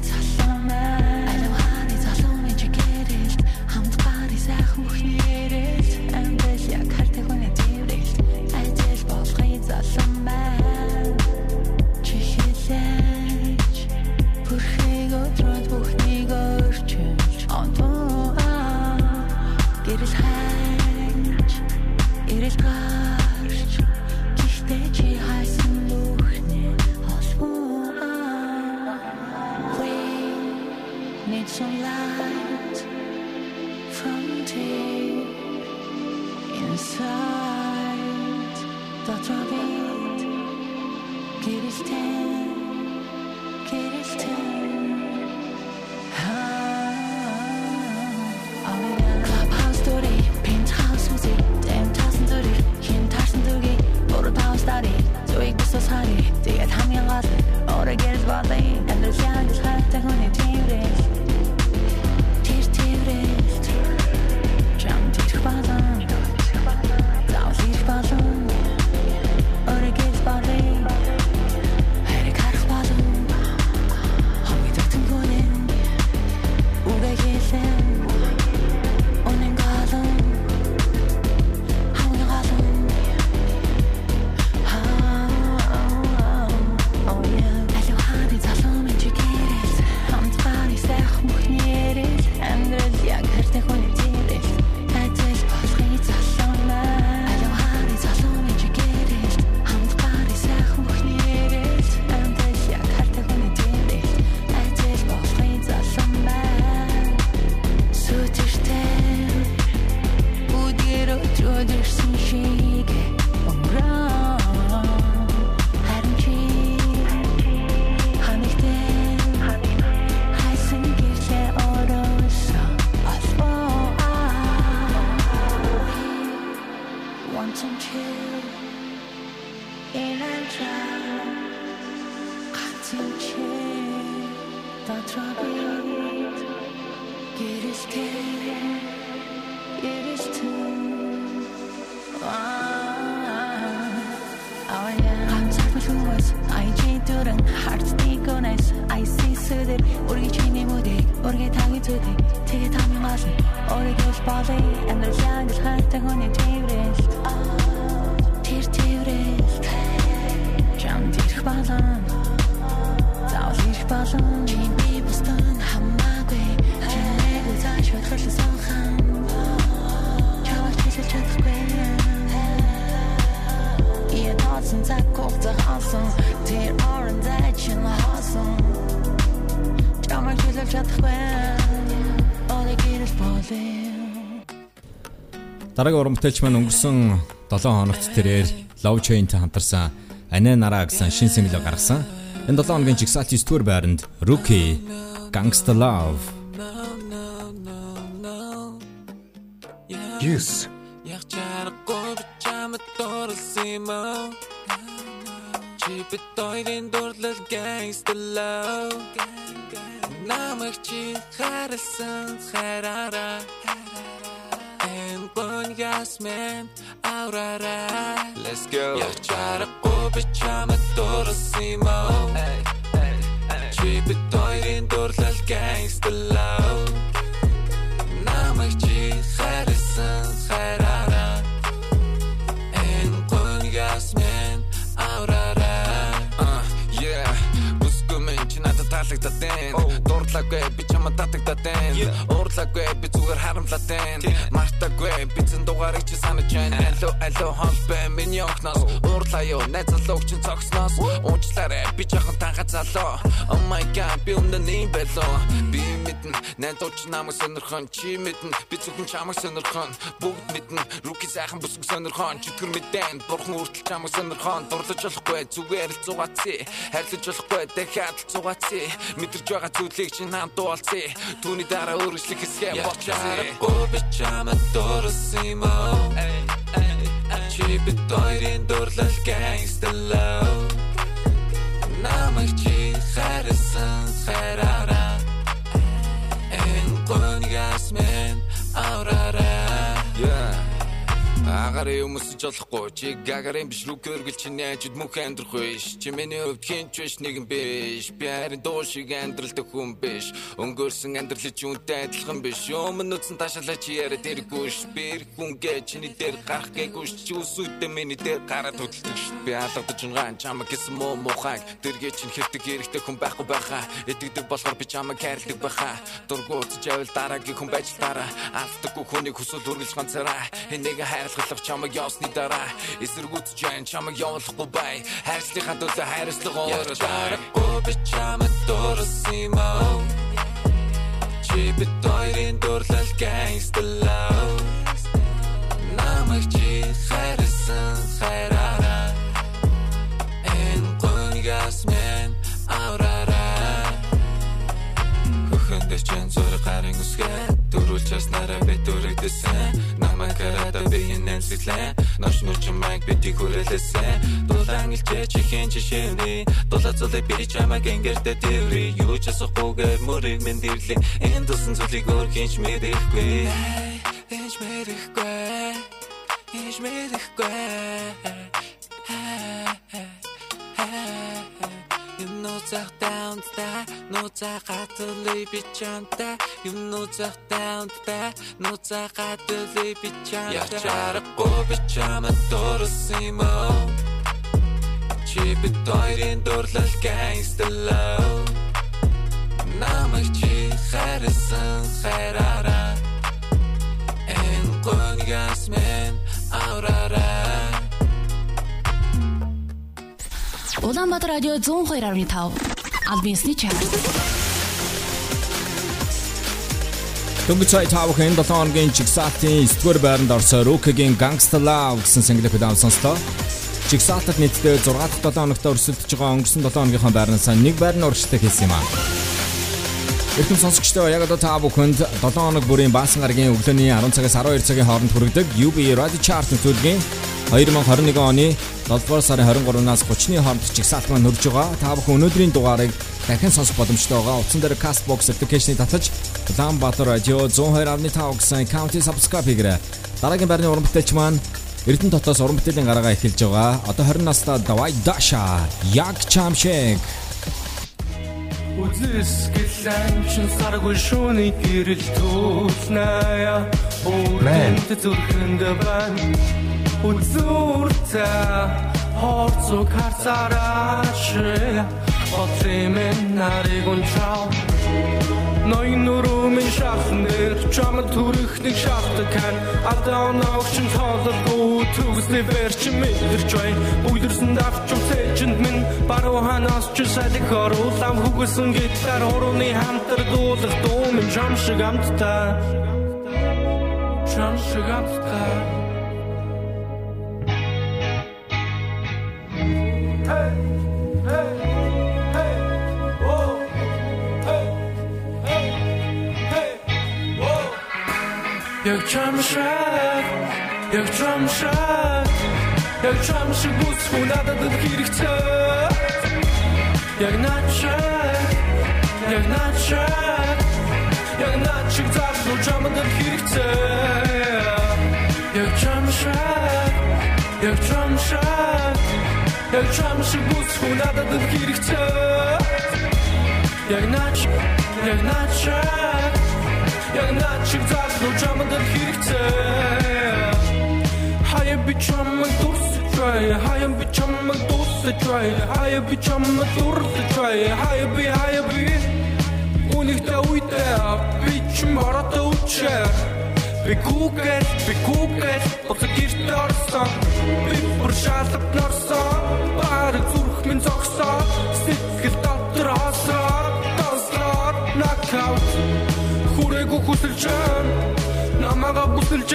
Өнгөрөн хардсны гонэс айсисэдэ ургичны мөдэй ургэ таги зүдэй тэгээ тамийн гал оригос бали амир янгл хаттай хүний тэврэлт тэр тэврэлт чам дэрх балан заавал ирэх балан би бустан хамаагүй чинэг үзэж хөдлөх сонхан чамд хэлж чадахгүй Я тооцсон цаг хугацаа хаалсан Тэр орон зайчин хаасан Чамайг хэлж чадахгүй Олиг ирэл болээ Дараагийн уран бүтээлч маань өнгөрсөн 7 хоногт тэрээр Love Chain-тэй хамтарсан Анаа нараа гэсэн шин single гаргасан. Энэ 7 хоногийн жигсаалтын стур байранд Rookie Gangsta Love. Yes. Яг чарахгүй чамд дурлсан юм аа Чи би тойлын дурлал gangsta love? Намайг чи харсан хараараа And one gas man аураараа? Let's go. Яг чарахгүй би чамд дурлсан юм аа Чи би тойлын дурлал gangsta love? Намайг чи харсан хараараа таалагдаад байна. Дурдлаагүй би чамд татагдаад байна. Уурлаагүй би зүгээр харамлаад байна. Мартаагүй би зэн дугаарыг чи санаж байна. Алло алло хол бай миний огноос. Уурлаа юу найзалууг чин цогсноос. Уучлаарай би жоохон танха залуу. Oh my god би өмнө нэм байлоо. Би мэднэ найзууч намайг сонирхон чи мэднэ. Би зөвхөн чамайг сонирхон. Бүгд мэднэ. Руки сайхан бүсгүй сонирхон. Чөтгөр мэдэн. Бурхан үртэл чамайг сонирхон. Дурлаж болохгүй зүгээр л зугаацъя. Хайрлаж болохгүй дахиад л зугаацъя. Мэдэрч байгаа зүйлийг чи намд дуулцъя. Түүний дараа өөрчлөх хэсгээ бочлаа. би чамд дурлсан юм аа Чи би тойлын дурлал gangsta love Намайг чи харсан хараараа one gas man аураараа Yeah. Ага Гитарын өмсөж болохгүй чи гагарин биш рүү көргөл чи найжуд мөнх амьдрах биш. Чи миний хувьд хинч биш нэгэн биш. Би харин дуу шиг амьдралтай хүн биш. Өнгөрсөн амьдрал чи үнтэй адилхан биш. Өмнө үтсэн ташаалаа чи яриа дэргүй ш би хүн гэж чиний дээр гарах гээгүй ш чи үсүйтэй миний дээр гараад хөдөлдөг ш. Би алгадаж ган чамаг гэсэн муу мухаг дэргээ чин хэвдэг эрэхтэй хүн байхгүй байхаа. Эдгдэг болохоор би чамаг хайрладаг байхаа. Дургу утж авал дараагийн хүн байж дараа алддаггүй хүнийг хүсвэл үргэлж ганцаараа. Энийг хайрлах чамаг явсны дараа? Эсэргүүцж जैन чамаг явуулахгүй бай. Хайрцлынхаа төлөө хайрцлага өөрөөр би чамаг дурсан юм. Чи битойрын дурлал gangster love намайг чи хайрсан хайраараа. Энэ гоньгас мен Хөхөндөө чин зур гарын үсгээ. Дөрүл часнараа би дүрэгдэсэн намайг хараад би энэ сэтгэлээ нош ноч майг би тихүрэлсэн дулаан илчээ чихэн жишээний дулаа зулай би чамайг ингэрдэ дэври юу ч асахгүйгээр мөрийг мен дэрлээ. Энэ тусан зүйлийг өөр хинч мэдэхгүй. Хинч мэдэхгүй. Хинч мэдэхгүй нууцах даунтай нууцах гатулы би чантай юм нууцах даунтай нууцах гатулы би чантай ячарахгүй би чамд уу? Чи би тойрын дурлал gangster love намайг чи хайрсан хайраараа. Энэ гоньгас мен авраараа Улаанбаатар радио 102.5 Албинсны чанар. Дөнгөж сая тавхан 7 хоногийн чигсалтын 9-р байранд орсоор Рукигийн Gangsta Love гэсэн single-ийг удаан сонслоо. Чигсалтад нийтдээ 6 дахь 7 хоногт өрсөлдөж байгаа өнгөрсөн 7 хоногийнхаа байрнаас нэг байрны урагштай хийсэн юм аа. Эрхэм сонсогчдоо яг одоо та бүхэнд 7 хоног бүрийн баасан гарагийн өглөөний 10 цагаас 12 цагийн хооронд хүргэдэг UB Radio Chart нөтөлгийн 2021 оны 7 сарын 23-наас 30-ны хооронд чигсаалт маань нөрж байгаа. Та бүхэн өнөөдрийн дугаарыг дахин сонсох боломжтой байгаа. Утсан дээр Castbox application-ыг татаж Улаанбаатар радио 102.5 гэсэн county subscribe хийгээрэй. Дараагийн байрны уран бүтээлч маань Эрдэнэ дотоос уран бүтээлийн гарагаа эхэлж байгаа. Одоо 20 настай Давай Даша, Яг Чамшиг Үзэс гэлэн чин саргүй шууны гэрэл түүлнэя Өөрөнд зүрхэнд байна. Үзүүртээ Хорцог харцараач Отрэмэн нарыг унчаа Ноён нүрүүмэн шахнэр Чамд түрэх нэг шахтаг хан Алдаа ногчин тоололгүй Төгсний бэрч мэдэрч бай Бүлэрсэн давчим цэжинд минь Баруу ханаас ч салик оруулам Хүгсэн гитар хорууны хамтар дуулах Дуу минь чам шиг амттай Чам шиг амттай Hey! Hey! Hey! Whoa! Hey! Hey! Hey! Whoa! Яг чамшаа Яг чамшаа Яг чамшиг бүсгүй надад хэрэгтэй Яг начаа Яг начаа Яг начиг задлуу чамд хэрэгтэй Яг чамшаа Яг чамшаа Яг чамшиг бүсгүй надад хэрэгтэй Яг нач Яг начаа Яг начиг задлуу чамд хэрэгтэй Хаяа би чамд дурсачай Хаяа би чамд дурсачай Хаяа би чамд дурсачай Хаяа би хаяа би Үнийхтэй үедээ би чим орото үчээр Би кукет, би кукет, боцо гэрт орсон Би бүр шалап норсон Бар зүрх минь зогсоо Сэтгэл дотор хосоо Тослоор knockout. Хүрээгүй хүсэлж Намага бүсэлж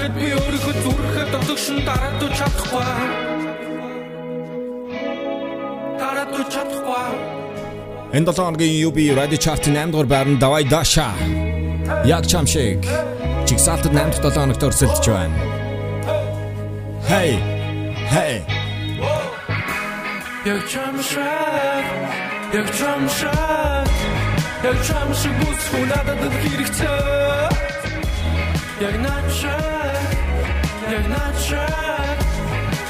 Ахад би өөрийнхөө зүрхээ дотогшин дараад чадахгүй Дараад чадахгүй Энэ 7 хоногийн UB Radio Chart-ын 8 дугаар байранд Давай Даша. Яг Чамшиг. Чигсалтад 8 дахь 7 хоногт өрсөлдөж байна. Hey. Hey. Яг чамшаа Яг чамшаа Яг чамшиг бүсгүй надад хэрэгтэй Яг начаа Яг наачаа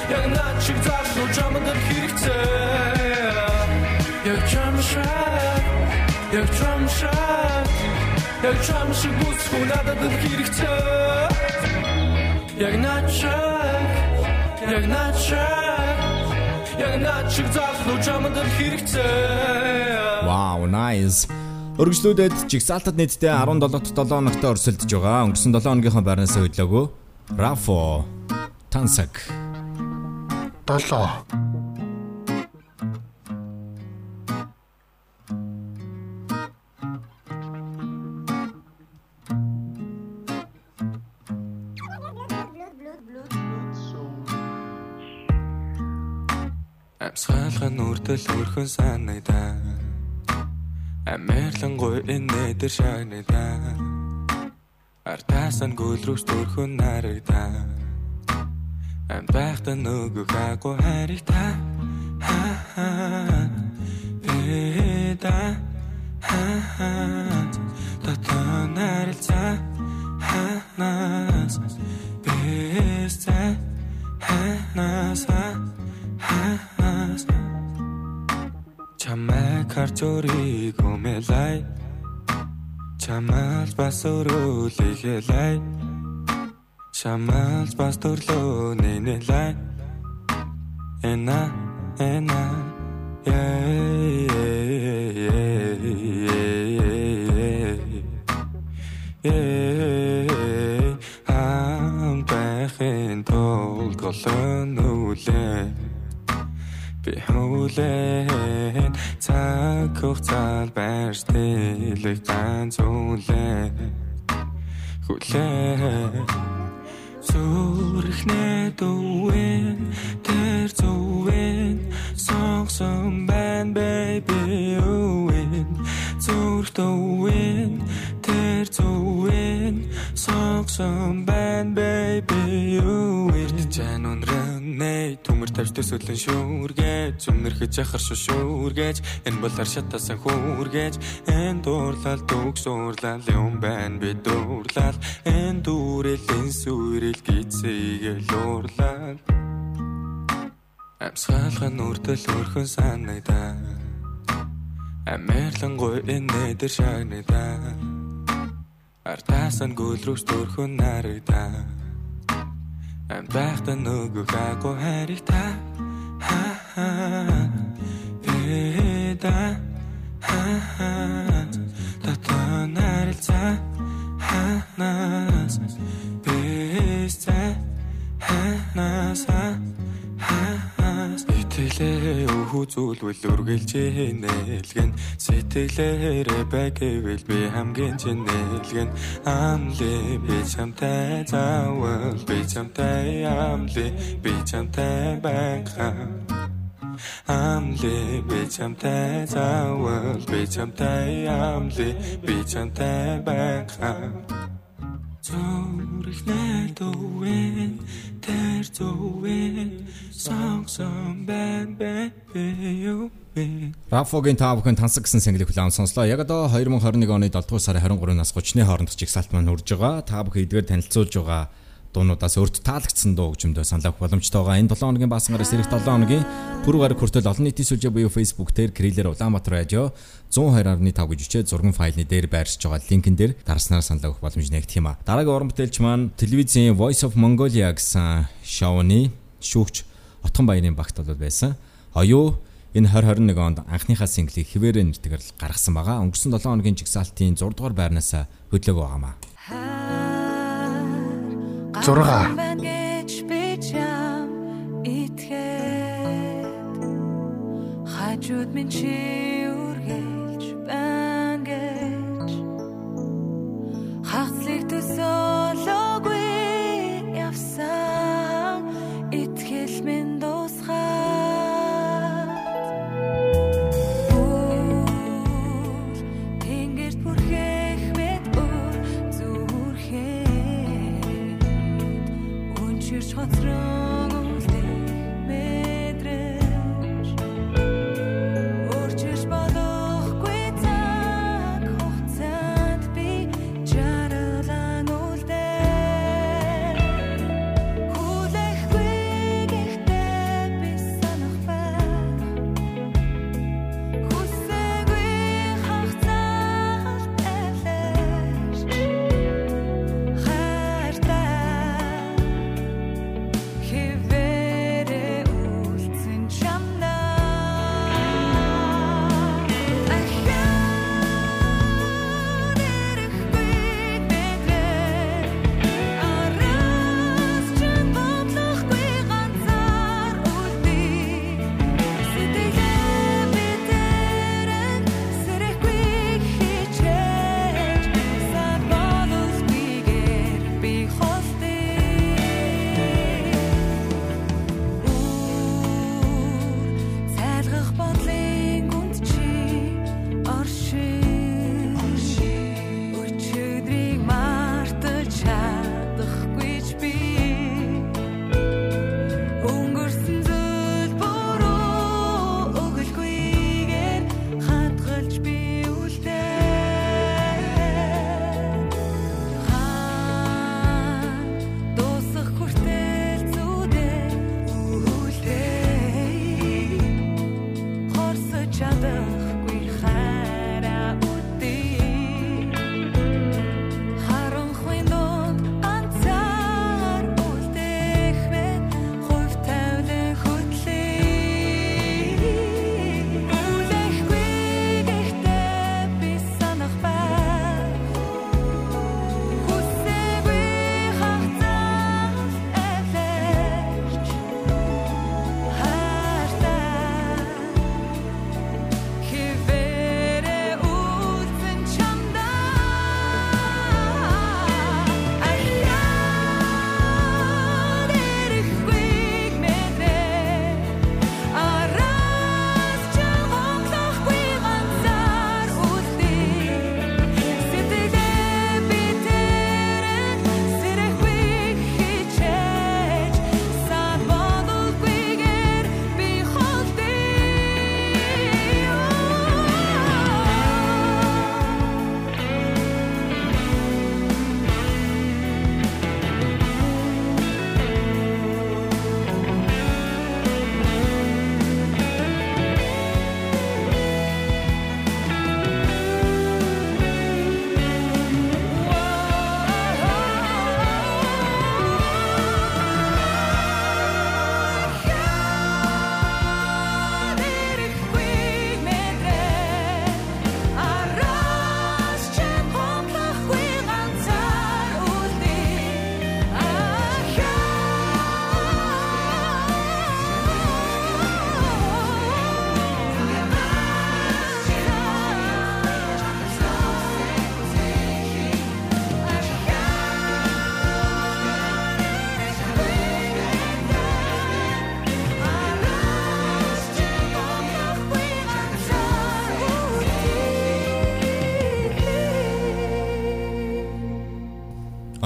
Яг наачиг залуу чамд хэрэгцээ Яг чамшаа Яг чамшаа Яг чамшиг бүсгүй надад хэрэгцээ Яг наачаа Яг наачаа Яг наачиг залуу чамд хэрэгцээ Wow, nice. Өргөжлүүдэд жигсаалтад нийтдээ 17-т 7 хоногт өрсөлдөж байгаа. Өнгөрсөн 7 хоногийнхоо байрнаас хөдлөөгөө Рафо Тансак 7 Амсгалхан үрдэл өрхөн санагдаа Амерлангуй энэ дээр шагнадаа Артасан гүлрүүс төрхөн нарагдаа Ам байхта нөгөө хаагүй харигтаа Ха ха Эда Ха ха Татан нарилцаа Ханаас Бэсцэ Ханаас Ханаас Чамайг харж өрийг өмэлай Чамаас бас өрөөлихэлай Чамаас бас төрлөө нэнэлай Эна эна Yeah Ам бэхэн тул голон үлээ Би. Хүлээн цаг хугацаанд байрш тэлэг ганц үлээ Хүлээн Зүрхнээ дүүэн тэр зүвэн сонгсон байна baby үэн зүрх дүүэн тэр зүвэн сонгсон байна baby үэн чан унрэнэ төмөр тавьж төсөөлөн шүүргэж өмнөрхөж яхар шушүүргэж энэ бол аршатасан хүүргэж. Энэ дуурлал дүгс уурлал юм байна би дуурлал энэ дүүрэл энэ сүрэл гизээгэл уурлал Амсгалхан үрдэл өрхөн санагдаа Амерлангуй энэ дээр шагнадаа Артасан гүлрүүс төрхөн нарагдаа Ам байхта нөгөө хаагүй харигтаа Ха ха Эда Ха ха Татан нарилцаа Ханаас Ханаас Ханаас Итгэлээ өхүү зүйлвэл үргэлжээ нээлгэн Сэтгэлээрээ байгэвэл би хамгийн чинь нээлгэн Амли би чамтай заавал би чамтай амли би чамтай байхаа. Амли би чамтай заавал би чамтай амли би чамтай байхаа Зүрхнээ дүүэн тэр зүвэн сонгсон байна бэ юу Рафогийн таавхан тансаг гэсэн single хүлээн сонслоо. Яг одоо 2021 оны 7 дугаар сарын 23-наас 30-ны хооронд жигсаалт маань үрж байгаа. Та бүхэн эдгээр танилцуулж байгаа дуунуудаас өрт таалагдсан дуу хөгжмөдөө саналах боломжтой байгаа. Энэ 7 хоногийн баасан гараас ирэх 7 хоногийн пүрэв гараг хүртэл олон нийтийн сүлжээ буюу Facebook дээр Крилэр Улаанбаатар радио 102.5 гэж үчээ зургийн файлны дээр байршиж байгаа линкэн дээр дарснаар санал өгөх боломж нэгдэх юм а. Дараагийн уран бүтээлч маань телевизийн Voice of Mongolia гэсэн шоуны шүүгч Отхон Баярын багт бол байсан. Оюу энэ 2021 онд анхныхаа синглийг хിവэрэ нэртэйгээр гаргасан байгаа. Өнгөрсөн 7 хоногийн жигсаалтын 6 дугаар байрнаас хөдлөөг байгаамаа. 6 гэж би чам итгэхэд хажууд минь чи үргэлж байна гэж хагцлыг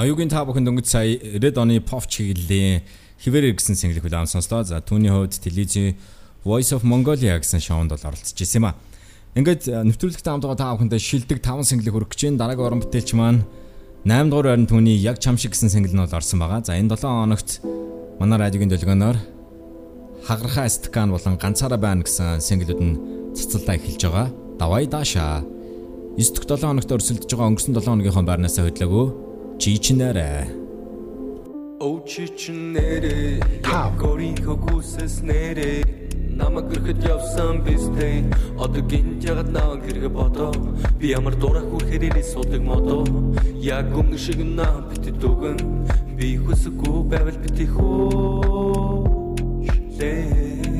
Оюугийн та бүхэнд өнгөц сая 90-ад оны pop чиглэлийн хിവэрэр гэсэн single хүлээн сонслоо. За түүний хувьд телевизийн Voice of Mongolia гэсэн шоунд бол оролцож ирсэн юм а. Ингээд нэвтрүүлэгт хамтгаа та бүхэндээ шилдэг 5 single хүргэж чинь дараагийн уран бүтээлч маань 8 дугаар байрны түүний яг чам шиг гэсэн single нь бол орсон байгаа. За энэ 7 хоногт манай радиогийн төлгөөнөөр хагархаа стакан болон ганцаараа байна гэсэн single-үүд нь цэцэлдаа эхэлж байгаа. Давай даашаа 9 дэх 7 хоногт өрсөлдөж байгаа өнгөрсөн 7 хоногийнхоо байрнаас хөдлөөгөө чичнэрэ. Оо чичнэрэ. Горийн хөгөөсс нэрэ. Намайг гэрхэд явсан бистэй одоо гинт ягд наа гэргэ бодоо би ямар дурах хүрэхэрээ судаг модоо яг өмнө шиг наа бит дүгэн би хүсэхгүй байвал бит хөөж лэж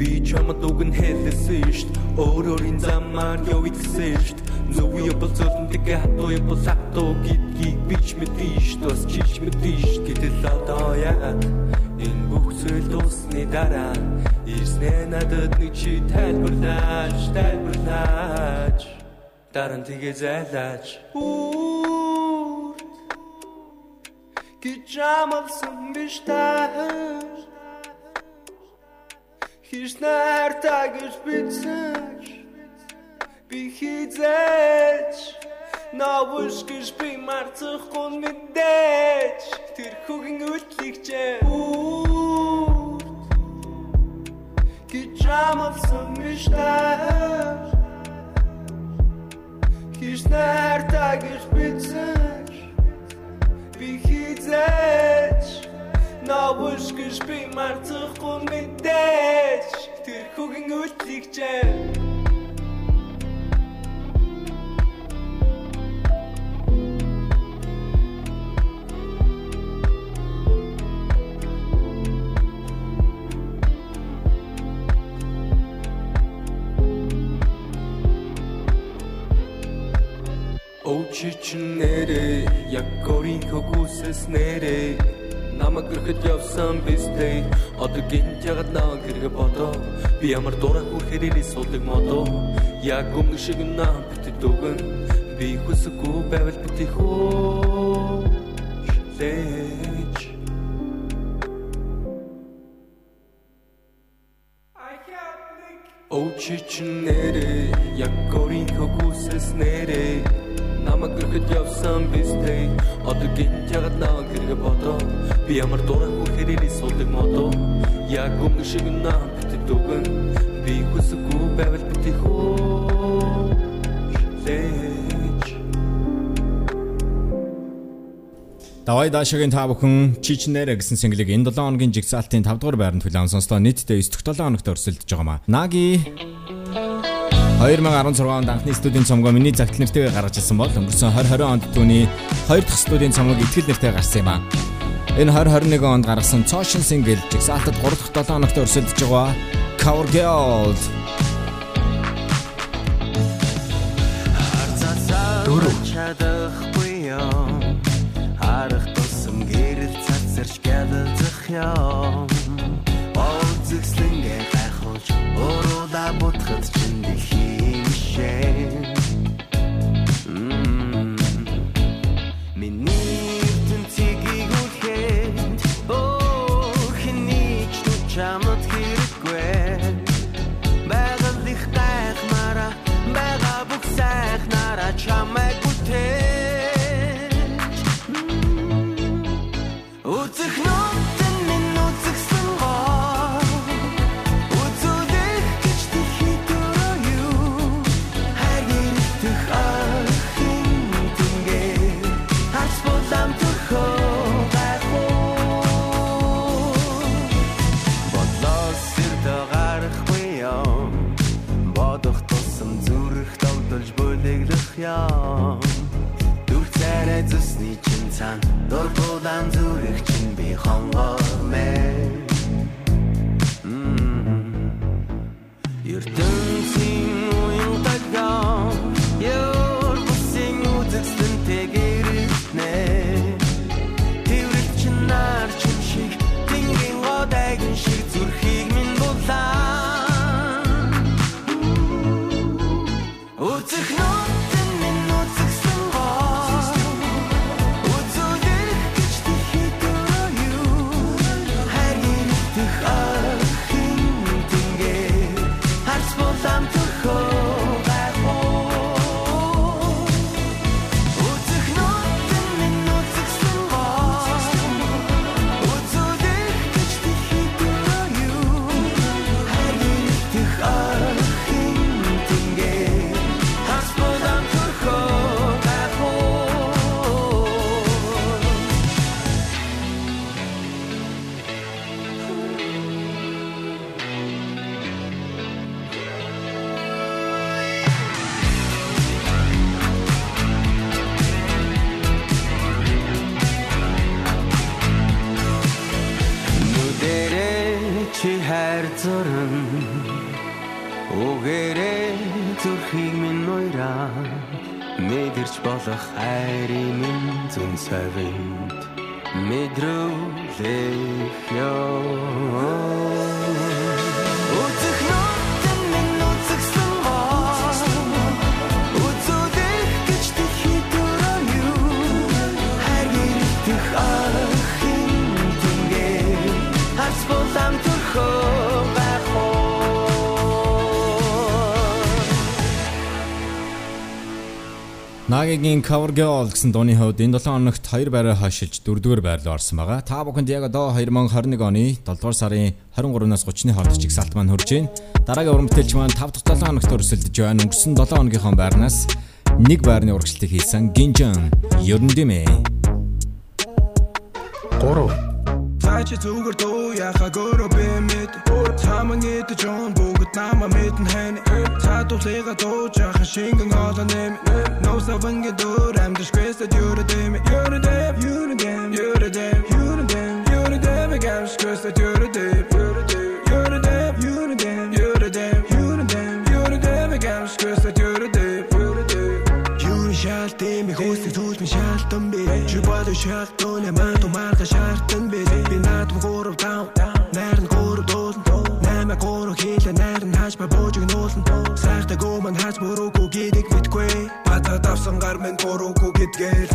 би чамд дүгэн хэлсэн шít өөрөөрийн замаар явагдсан шít Зөв бол зөвлөнтэй хатуу бол хатуу гэдгийг бич мэдэн ш бас чилж мэдэн ш гэтэл одоо яагаад энэ бүх зүйл дуусны дараа ирснэ надад нэг чи тайлбарлаач тайлбарлаач даран тгээ зайлаач. Гижамалсан биш таа Хиш нартагш бицэж би хизээч. Навш гэж би марцахгүй мэдээж тэр хүүгийн үлдлэгчээ Гижамалсан биш таа Хиш нартагш бицэж би хизээч Навш гэж би марцахгүй мэдээж тэр хүүгийн үлдлэгчээ Очичнэрэ яг горийн хөгөөсс нэрэ гэрхэд явсан бистэй одоо гинт ягд наа гэргэ бодоо би ямар дураа хүрхээрээ суулдаг модоо яг өмнө шиг наа бит дүгэн би хүсэхгүй байвал бит хөө лэж Очичнэрэ яг горийн хөгөөсс нэрэ. Намайг гэрхэд явсан бистэй одоо гинт ягд наа би ямар дураа хүрхээрээ суулдаг модоо яг өмнө шиг наа бит дүгэн би хүсэхгүй байвал бит хөө лэж Давай даашагийн та бүхэн Чичнэрэ гэсэн single-ийг энэ 7 хоногийн жигсаалтын 5 дугаар байранд хүлээн сонслоо. Нийтдээ 9 дэх 7 хоногт өрсөлдөж байгаа маа. Наги 2016 онд анхны студийн цомгоо миний загтал нэртэйгээр гаргаж ирсэн бол өнгөрсөн 2020 онд түүний 2 дахь студийн цомгог ихтгэл нэртэй гаргасан юм а. Энэ 2021 онд гаргасан Caution single жигсаалтад 3 дахь 7 хоногт өрсөлдөж байгаа Cover Girl Дөрөв. Чадахгүй юм харах тусам гэрэл цацарч гялзах юм. Озгслэнгээ гайхуулж өрөөда бутгад чинь дэлхийн шээ юм Дүр царай зүсний чин цан Дургуудан зүрх чин би хонгор Нагийн Cover Girl гэсэн дууны хувьд энэ 7 хоногт 2 байраа хашилж 4-р байр руу орсон байгаа. Та бүхэнд яг одоо 2021 оны 7-р сарын 23-наас 30-ны хооронд чигсалт маань хүрж байна. Дараагийн уран бүтээлч маань 5 дахь 7 хоногт өрсөлдөж байна. Өнгөрсөн 7 хоногийнхоо байрнаас нэг байрны урагшлыг хийсэн Гинжан Ерөндимэ. 3 Цаачи зүгээр дуу яхагөөрө бэмэд Цаман эд жон бүгд нама мэдэн хэн Цаатуулыга дуу жахан шингэн олон нэм Ноуса вангэ дөр амдаш квеста дюрэ дэм Юрэ дэм, юрэ дэм, юрэ дэм, юрэ дэм Юрэ дэм, гамш квеста дюрэ дэм Юрэ дэм, юрэ дэм, юрэ дэм, юрэ дэм, юрэ дэм Юрэ дэм, гамш квеста дюрэ дэм Юрэ дэм Юрэ шалтын ми хөөсний зүйл ми шалтан би Чи бодо шалтан ямаа тумаарга шалтан би Би наад гурав таав Найран гурав дуулан Наймаа гурав хийлэ найран хааж ба боожиг нуулан Сайхта гоман хааж буруугүй гэдик мэдгүй. Бата давсан гар мен буруугүй гэдгээл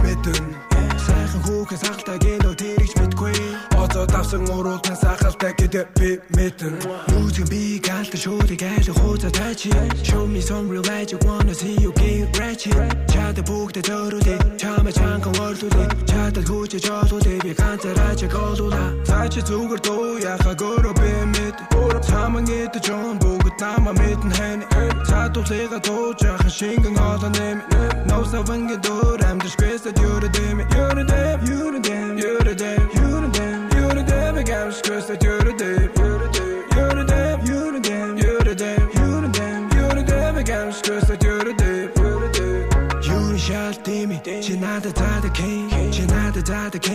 Одоо давсан уруултан сахалтай гэдэг би мэдэн Юуцгэн би гаалтар шуудыг айл хууза тачи Show me some real magic wanna see you get ratchet. Чада бүгдэ зөрүүлээ Чама чанган орлуулээ Чадад хүчээ жолуулээ би ганцаараа чиг олуула Цаачи зүгээр дуу яхагөөрө би мэд Цаман эд жон бүгд нама мэдэн хэн Цаатуулыга дуу жахан шингэн олон нэм Ноуса вангэ дөр амдаш квеста дюрэ дэм Юрэ дэм, юрэ дэм, юрэ дэм, юрэ дэм Юрэ дэм, гамш квеста дюрэ дэм Юрэ дэм, юрэ дэм, юрэ дэм, юрэ дэм, юрэ дэм Юрэ дэм, гамш квеста дюрэ дэм Юрэ дэм Юрэ шалтими Чи надад заадаг хийн Чи надад заадаг хийн Бүх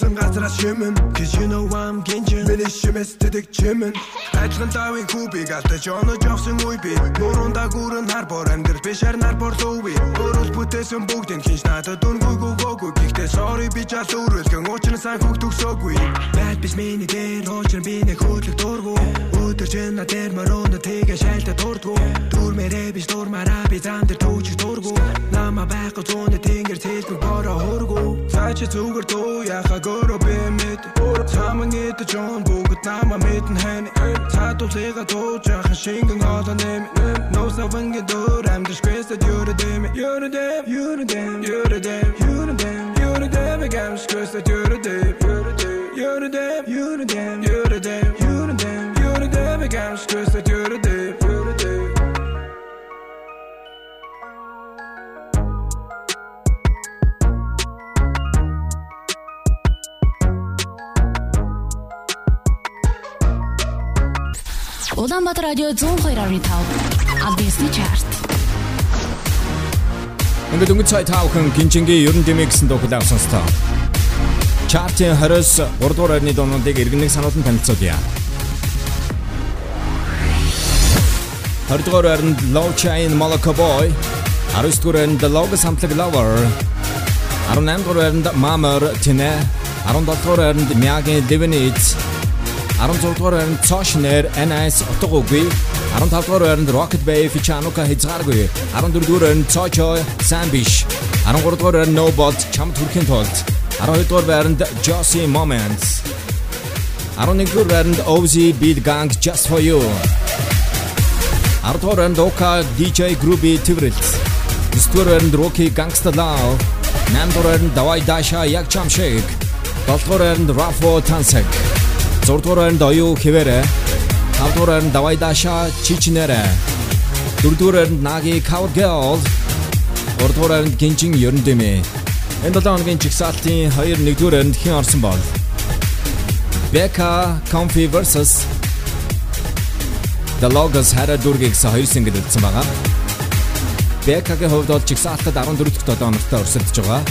Хүүсэн газраас шимэн. Cause you know I'm гинжин. Миний шимэс тэдэг чимэн. Ажлан давын хүүбиг алдаж онож явсан үе би Мөрөндө гүрэн хар бор амьдрал би шар нар бор лууви Өөрөс бүтээсэн бүгдийн хинш надад дүнгүйгүй гоогүй Гэхдээ sorry би чал өрөөлгөн Учир нь сайн хүүхд төгсөөгүй. Байд биш миний дээр Учир би нэг хөдлөг дургу Өдөр чин на дээр мөрөндө тэгээ шайлта дурдгу. Дүрмээрээ биш дурмаараа би зам дээр түүчих дургу. Нама байхгүй зүүнэ тэнгэр цэлбэг бороо хургу. Цаачи зүгээр дуу яхагөөрө би мэд. Цаман эд жон бүгд нама мэдэн хэн Цаатуулыга дуу жахан шингэн олон нэм Ноуса вангэ дөр амдаш квеста дюрэ дэм. Юрэ дэм, юрэ дэм, юрэ дэм, юрэ дэм Юрэ дэм, дэм, гамш квеста дюрэ дэм Юрэ дэм Улаанбаатар радио 102.5 Альбисны чарт. Ингээд өнгөц цай таавхан Гинжингийн ерөн дэмэ гэсэн дуу хүлээв сонстоо. Чартын 20-с 3 дугаар байрны дуунуудыг иргэнэг сануулсан танилцуулъя. 20 дугаар байранд Low Chain Malaka Boy, 19 дугаар байранд Logos хамтлаг Lover, 18 дугаар байранд Mamor Tine, 17 дугаар байранд Miyagi Divinity 16 дугаар байранд Цошнер NS утгагүй 15 дугаар байранд Rocket Bay Fichanuka хязгааргүй 14 дугаар байранд Цочо Sambish 13 дугаар байранд Nobot чамд хүрэхин тулд 12 дугаар байранд Josie Moments 11 дугаар байранд Ozzy Beat Gang Just for You 10 дугаар байранд Oka DJ Groovy Tivrilt 9 дугаар байранд Rocky Gangsta Love. 8 дугаар байранд Давай Даша Яг Chamshik 7 дугаар байранд Rafo Tansek. 6 дугаар байранд оюу хിവэрэ 5 дугаар байранд давай даша чичнэрэ 4 дугаар байранд наги cover girl 3 дугаар байранд гинжин ерөндэмэ энэ 7 хоногийн чигсалтын 2 1 дугаар байранд хэн орсон бол Becca Comfy versus The Logos дүргийн гэсэн хоёр single үлдсэн байгаа. Becca-гийн хувьд бол чигсалтад 14 дахь 7 хоногт өрсөлдөж байгаа.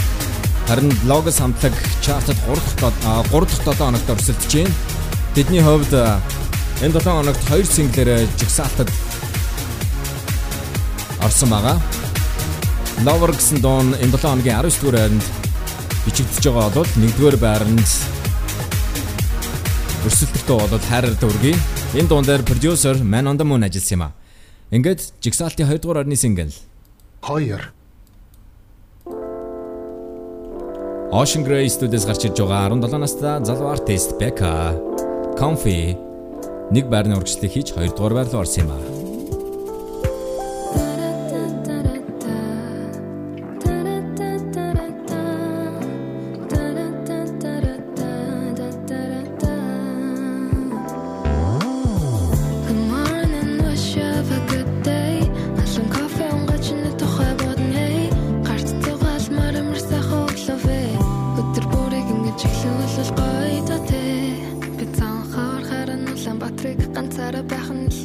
Харин Logos хамтлаг чартад 3 дахь 3 дахь 7 хоногт өрсөлдөж байна. Тэдний хувьд Энэ 7 хоногт хоёр синглээр жигсаалтад орсон байгаа. Lover гэсэн дуун энэ 7 хоногийн 19 дугаар байранд бичигдэж байгаа бол 1-р байранд өрсөлдөлтөө бол хайраар дөргий. Энэ дуун дээр продюсер Man on the Moon ажилласан юм а. Ингээд жигсаалтын 2 дугаар орны сингл 2 Ocean Grey студиэс гарч ирж байгаа 17 настай залуу артист Becca. Comfy. Нэг байрны урагшлыг хийж 2 дугаар байр руу орсон юм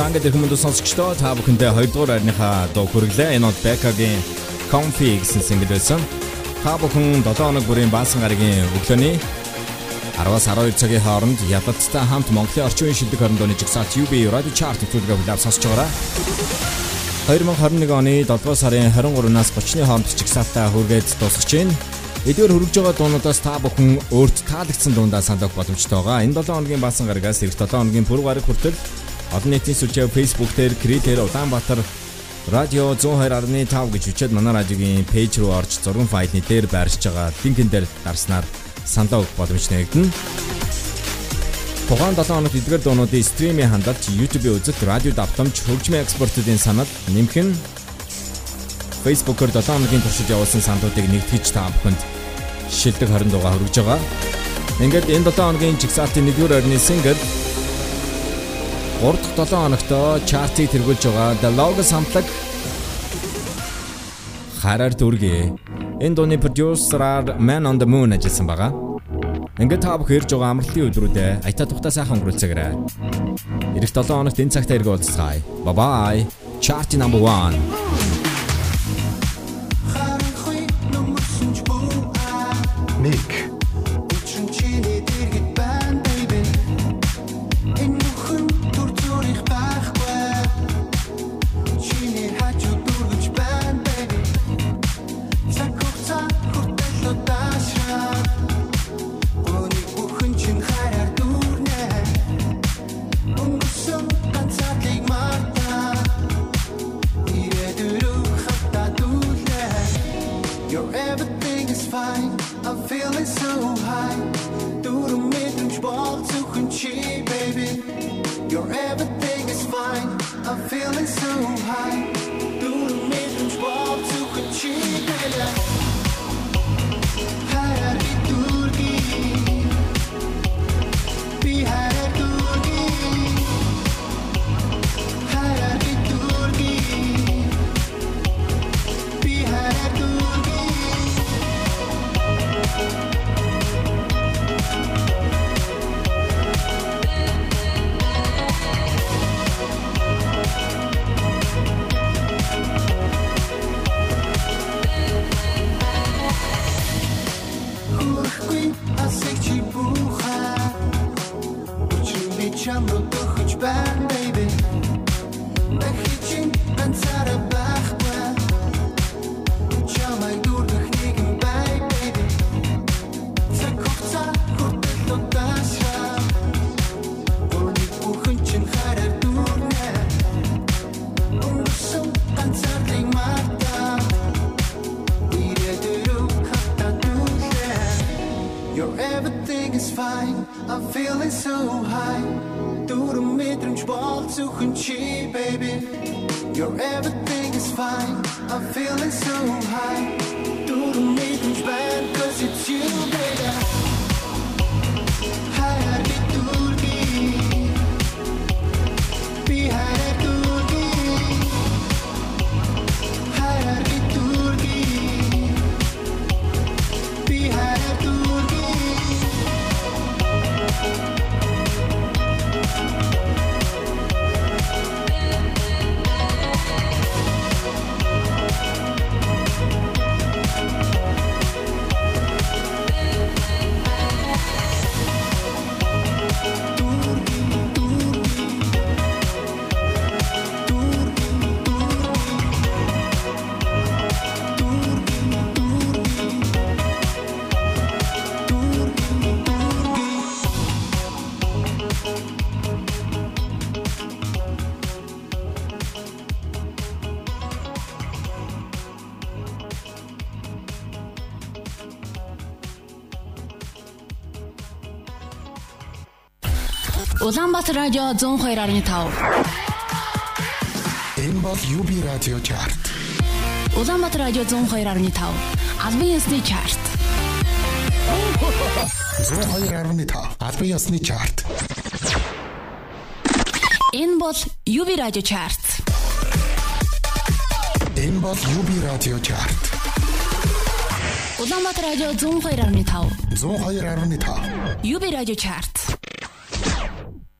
За ингээд хүмүүс сонсогчдоо та бүхэндээ 2 дугаар байрныхаа дуу хүргэлээ. Энэ бол Becca-гийн Comfy гэсэн single байсан. Та бүхэн 7 хоног бүрийн баасан гарагийн өглөөний 10-аас 12 цагийн хооронд Ядалттай хамт Монголын орчин үеийн шилдэг хорндооны жигсаалт UB Radio Chart төлөвлөгөө хүлээв сонсож байгаарай. 2021 оны 7 сарын 23-наас 30-ны хооронд жигсаалтаа хүргээд дуусгаж байна. Эдгээр хөргөж байгаа дуунуудаас та бүхэн өөрт таалагдсан дундаа санах боломжтой байгаа. Энэ 7 хоногийн баасан гарагаас эх 7 хоногийн пүрэв гараг хүртэл Олон нийтийн сүлжээ Facebook дээр Критер Улаанбаатар радио 102.5 гэж үчээд манай радиогийн пэйж руу орж зургийн файлны дээр байршиж байгаа линкэн дээр дарснаар саналаа өгөх боломжтой нэгдэнэ. Тухайн 7 хоногт эдгээр дуунуудын стримийн хандалт YouTube-ийн үзэлт, радио давтамж, хөгжмийн экспортын санал нэмэх нь Facebook-оор 7 хоногийн туршид явуулсан саналуудыг нэгтгэж та бүхэнд шилдэг 20 дугаар хүргэж байгаа. Ингээд энэ 7 хоногийн жигсаалтын 1-р орны сингл 3 дахь 7 хоногт чартыг тэргүүлж байгаа The Logos хамтлаг хараар дүргээ. Энэ дууны продюсераар Man on the Moon ажилласан байгаа. Ингээд та бүхэн ирж байгаа амралтын өдрүүдэд аятаа тухтаа сайхан өнгөрүүлцгээгээрэй. Ирэх 7 хоногт энэ цагт иргэ уулзцгаая. Bye bye. Chart number 1. Улаанбаатар радио 102.5. Энэ бол UB радио чарт. Улаанбаатар радио 102.5. Албан ёсны чарт. 102.5. Албан ёсны чарт. Энэ бол UB радио чарт. Энэ бол UB радио чарт. Улаанбаатар радио 102.5. 102.5. UB радио чарт.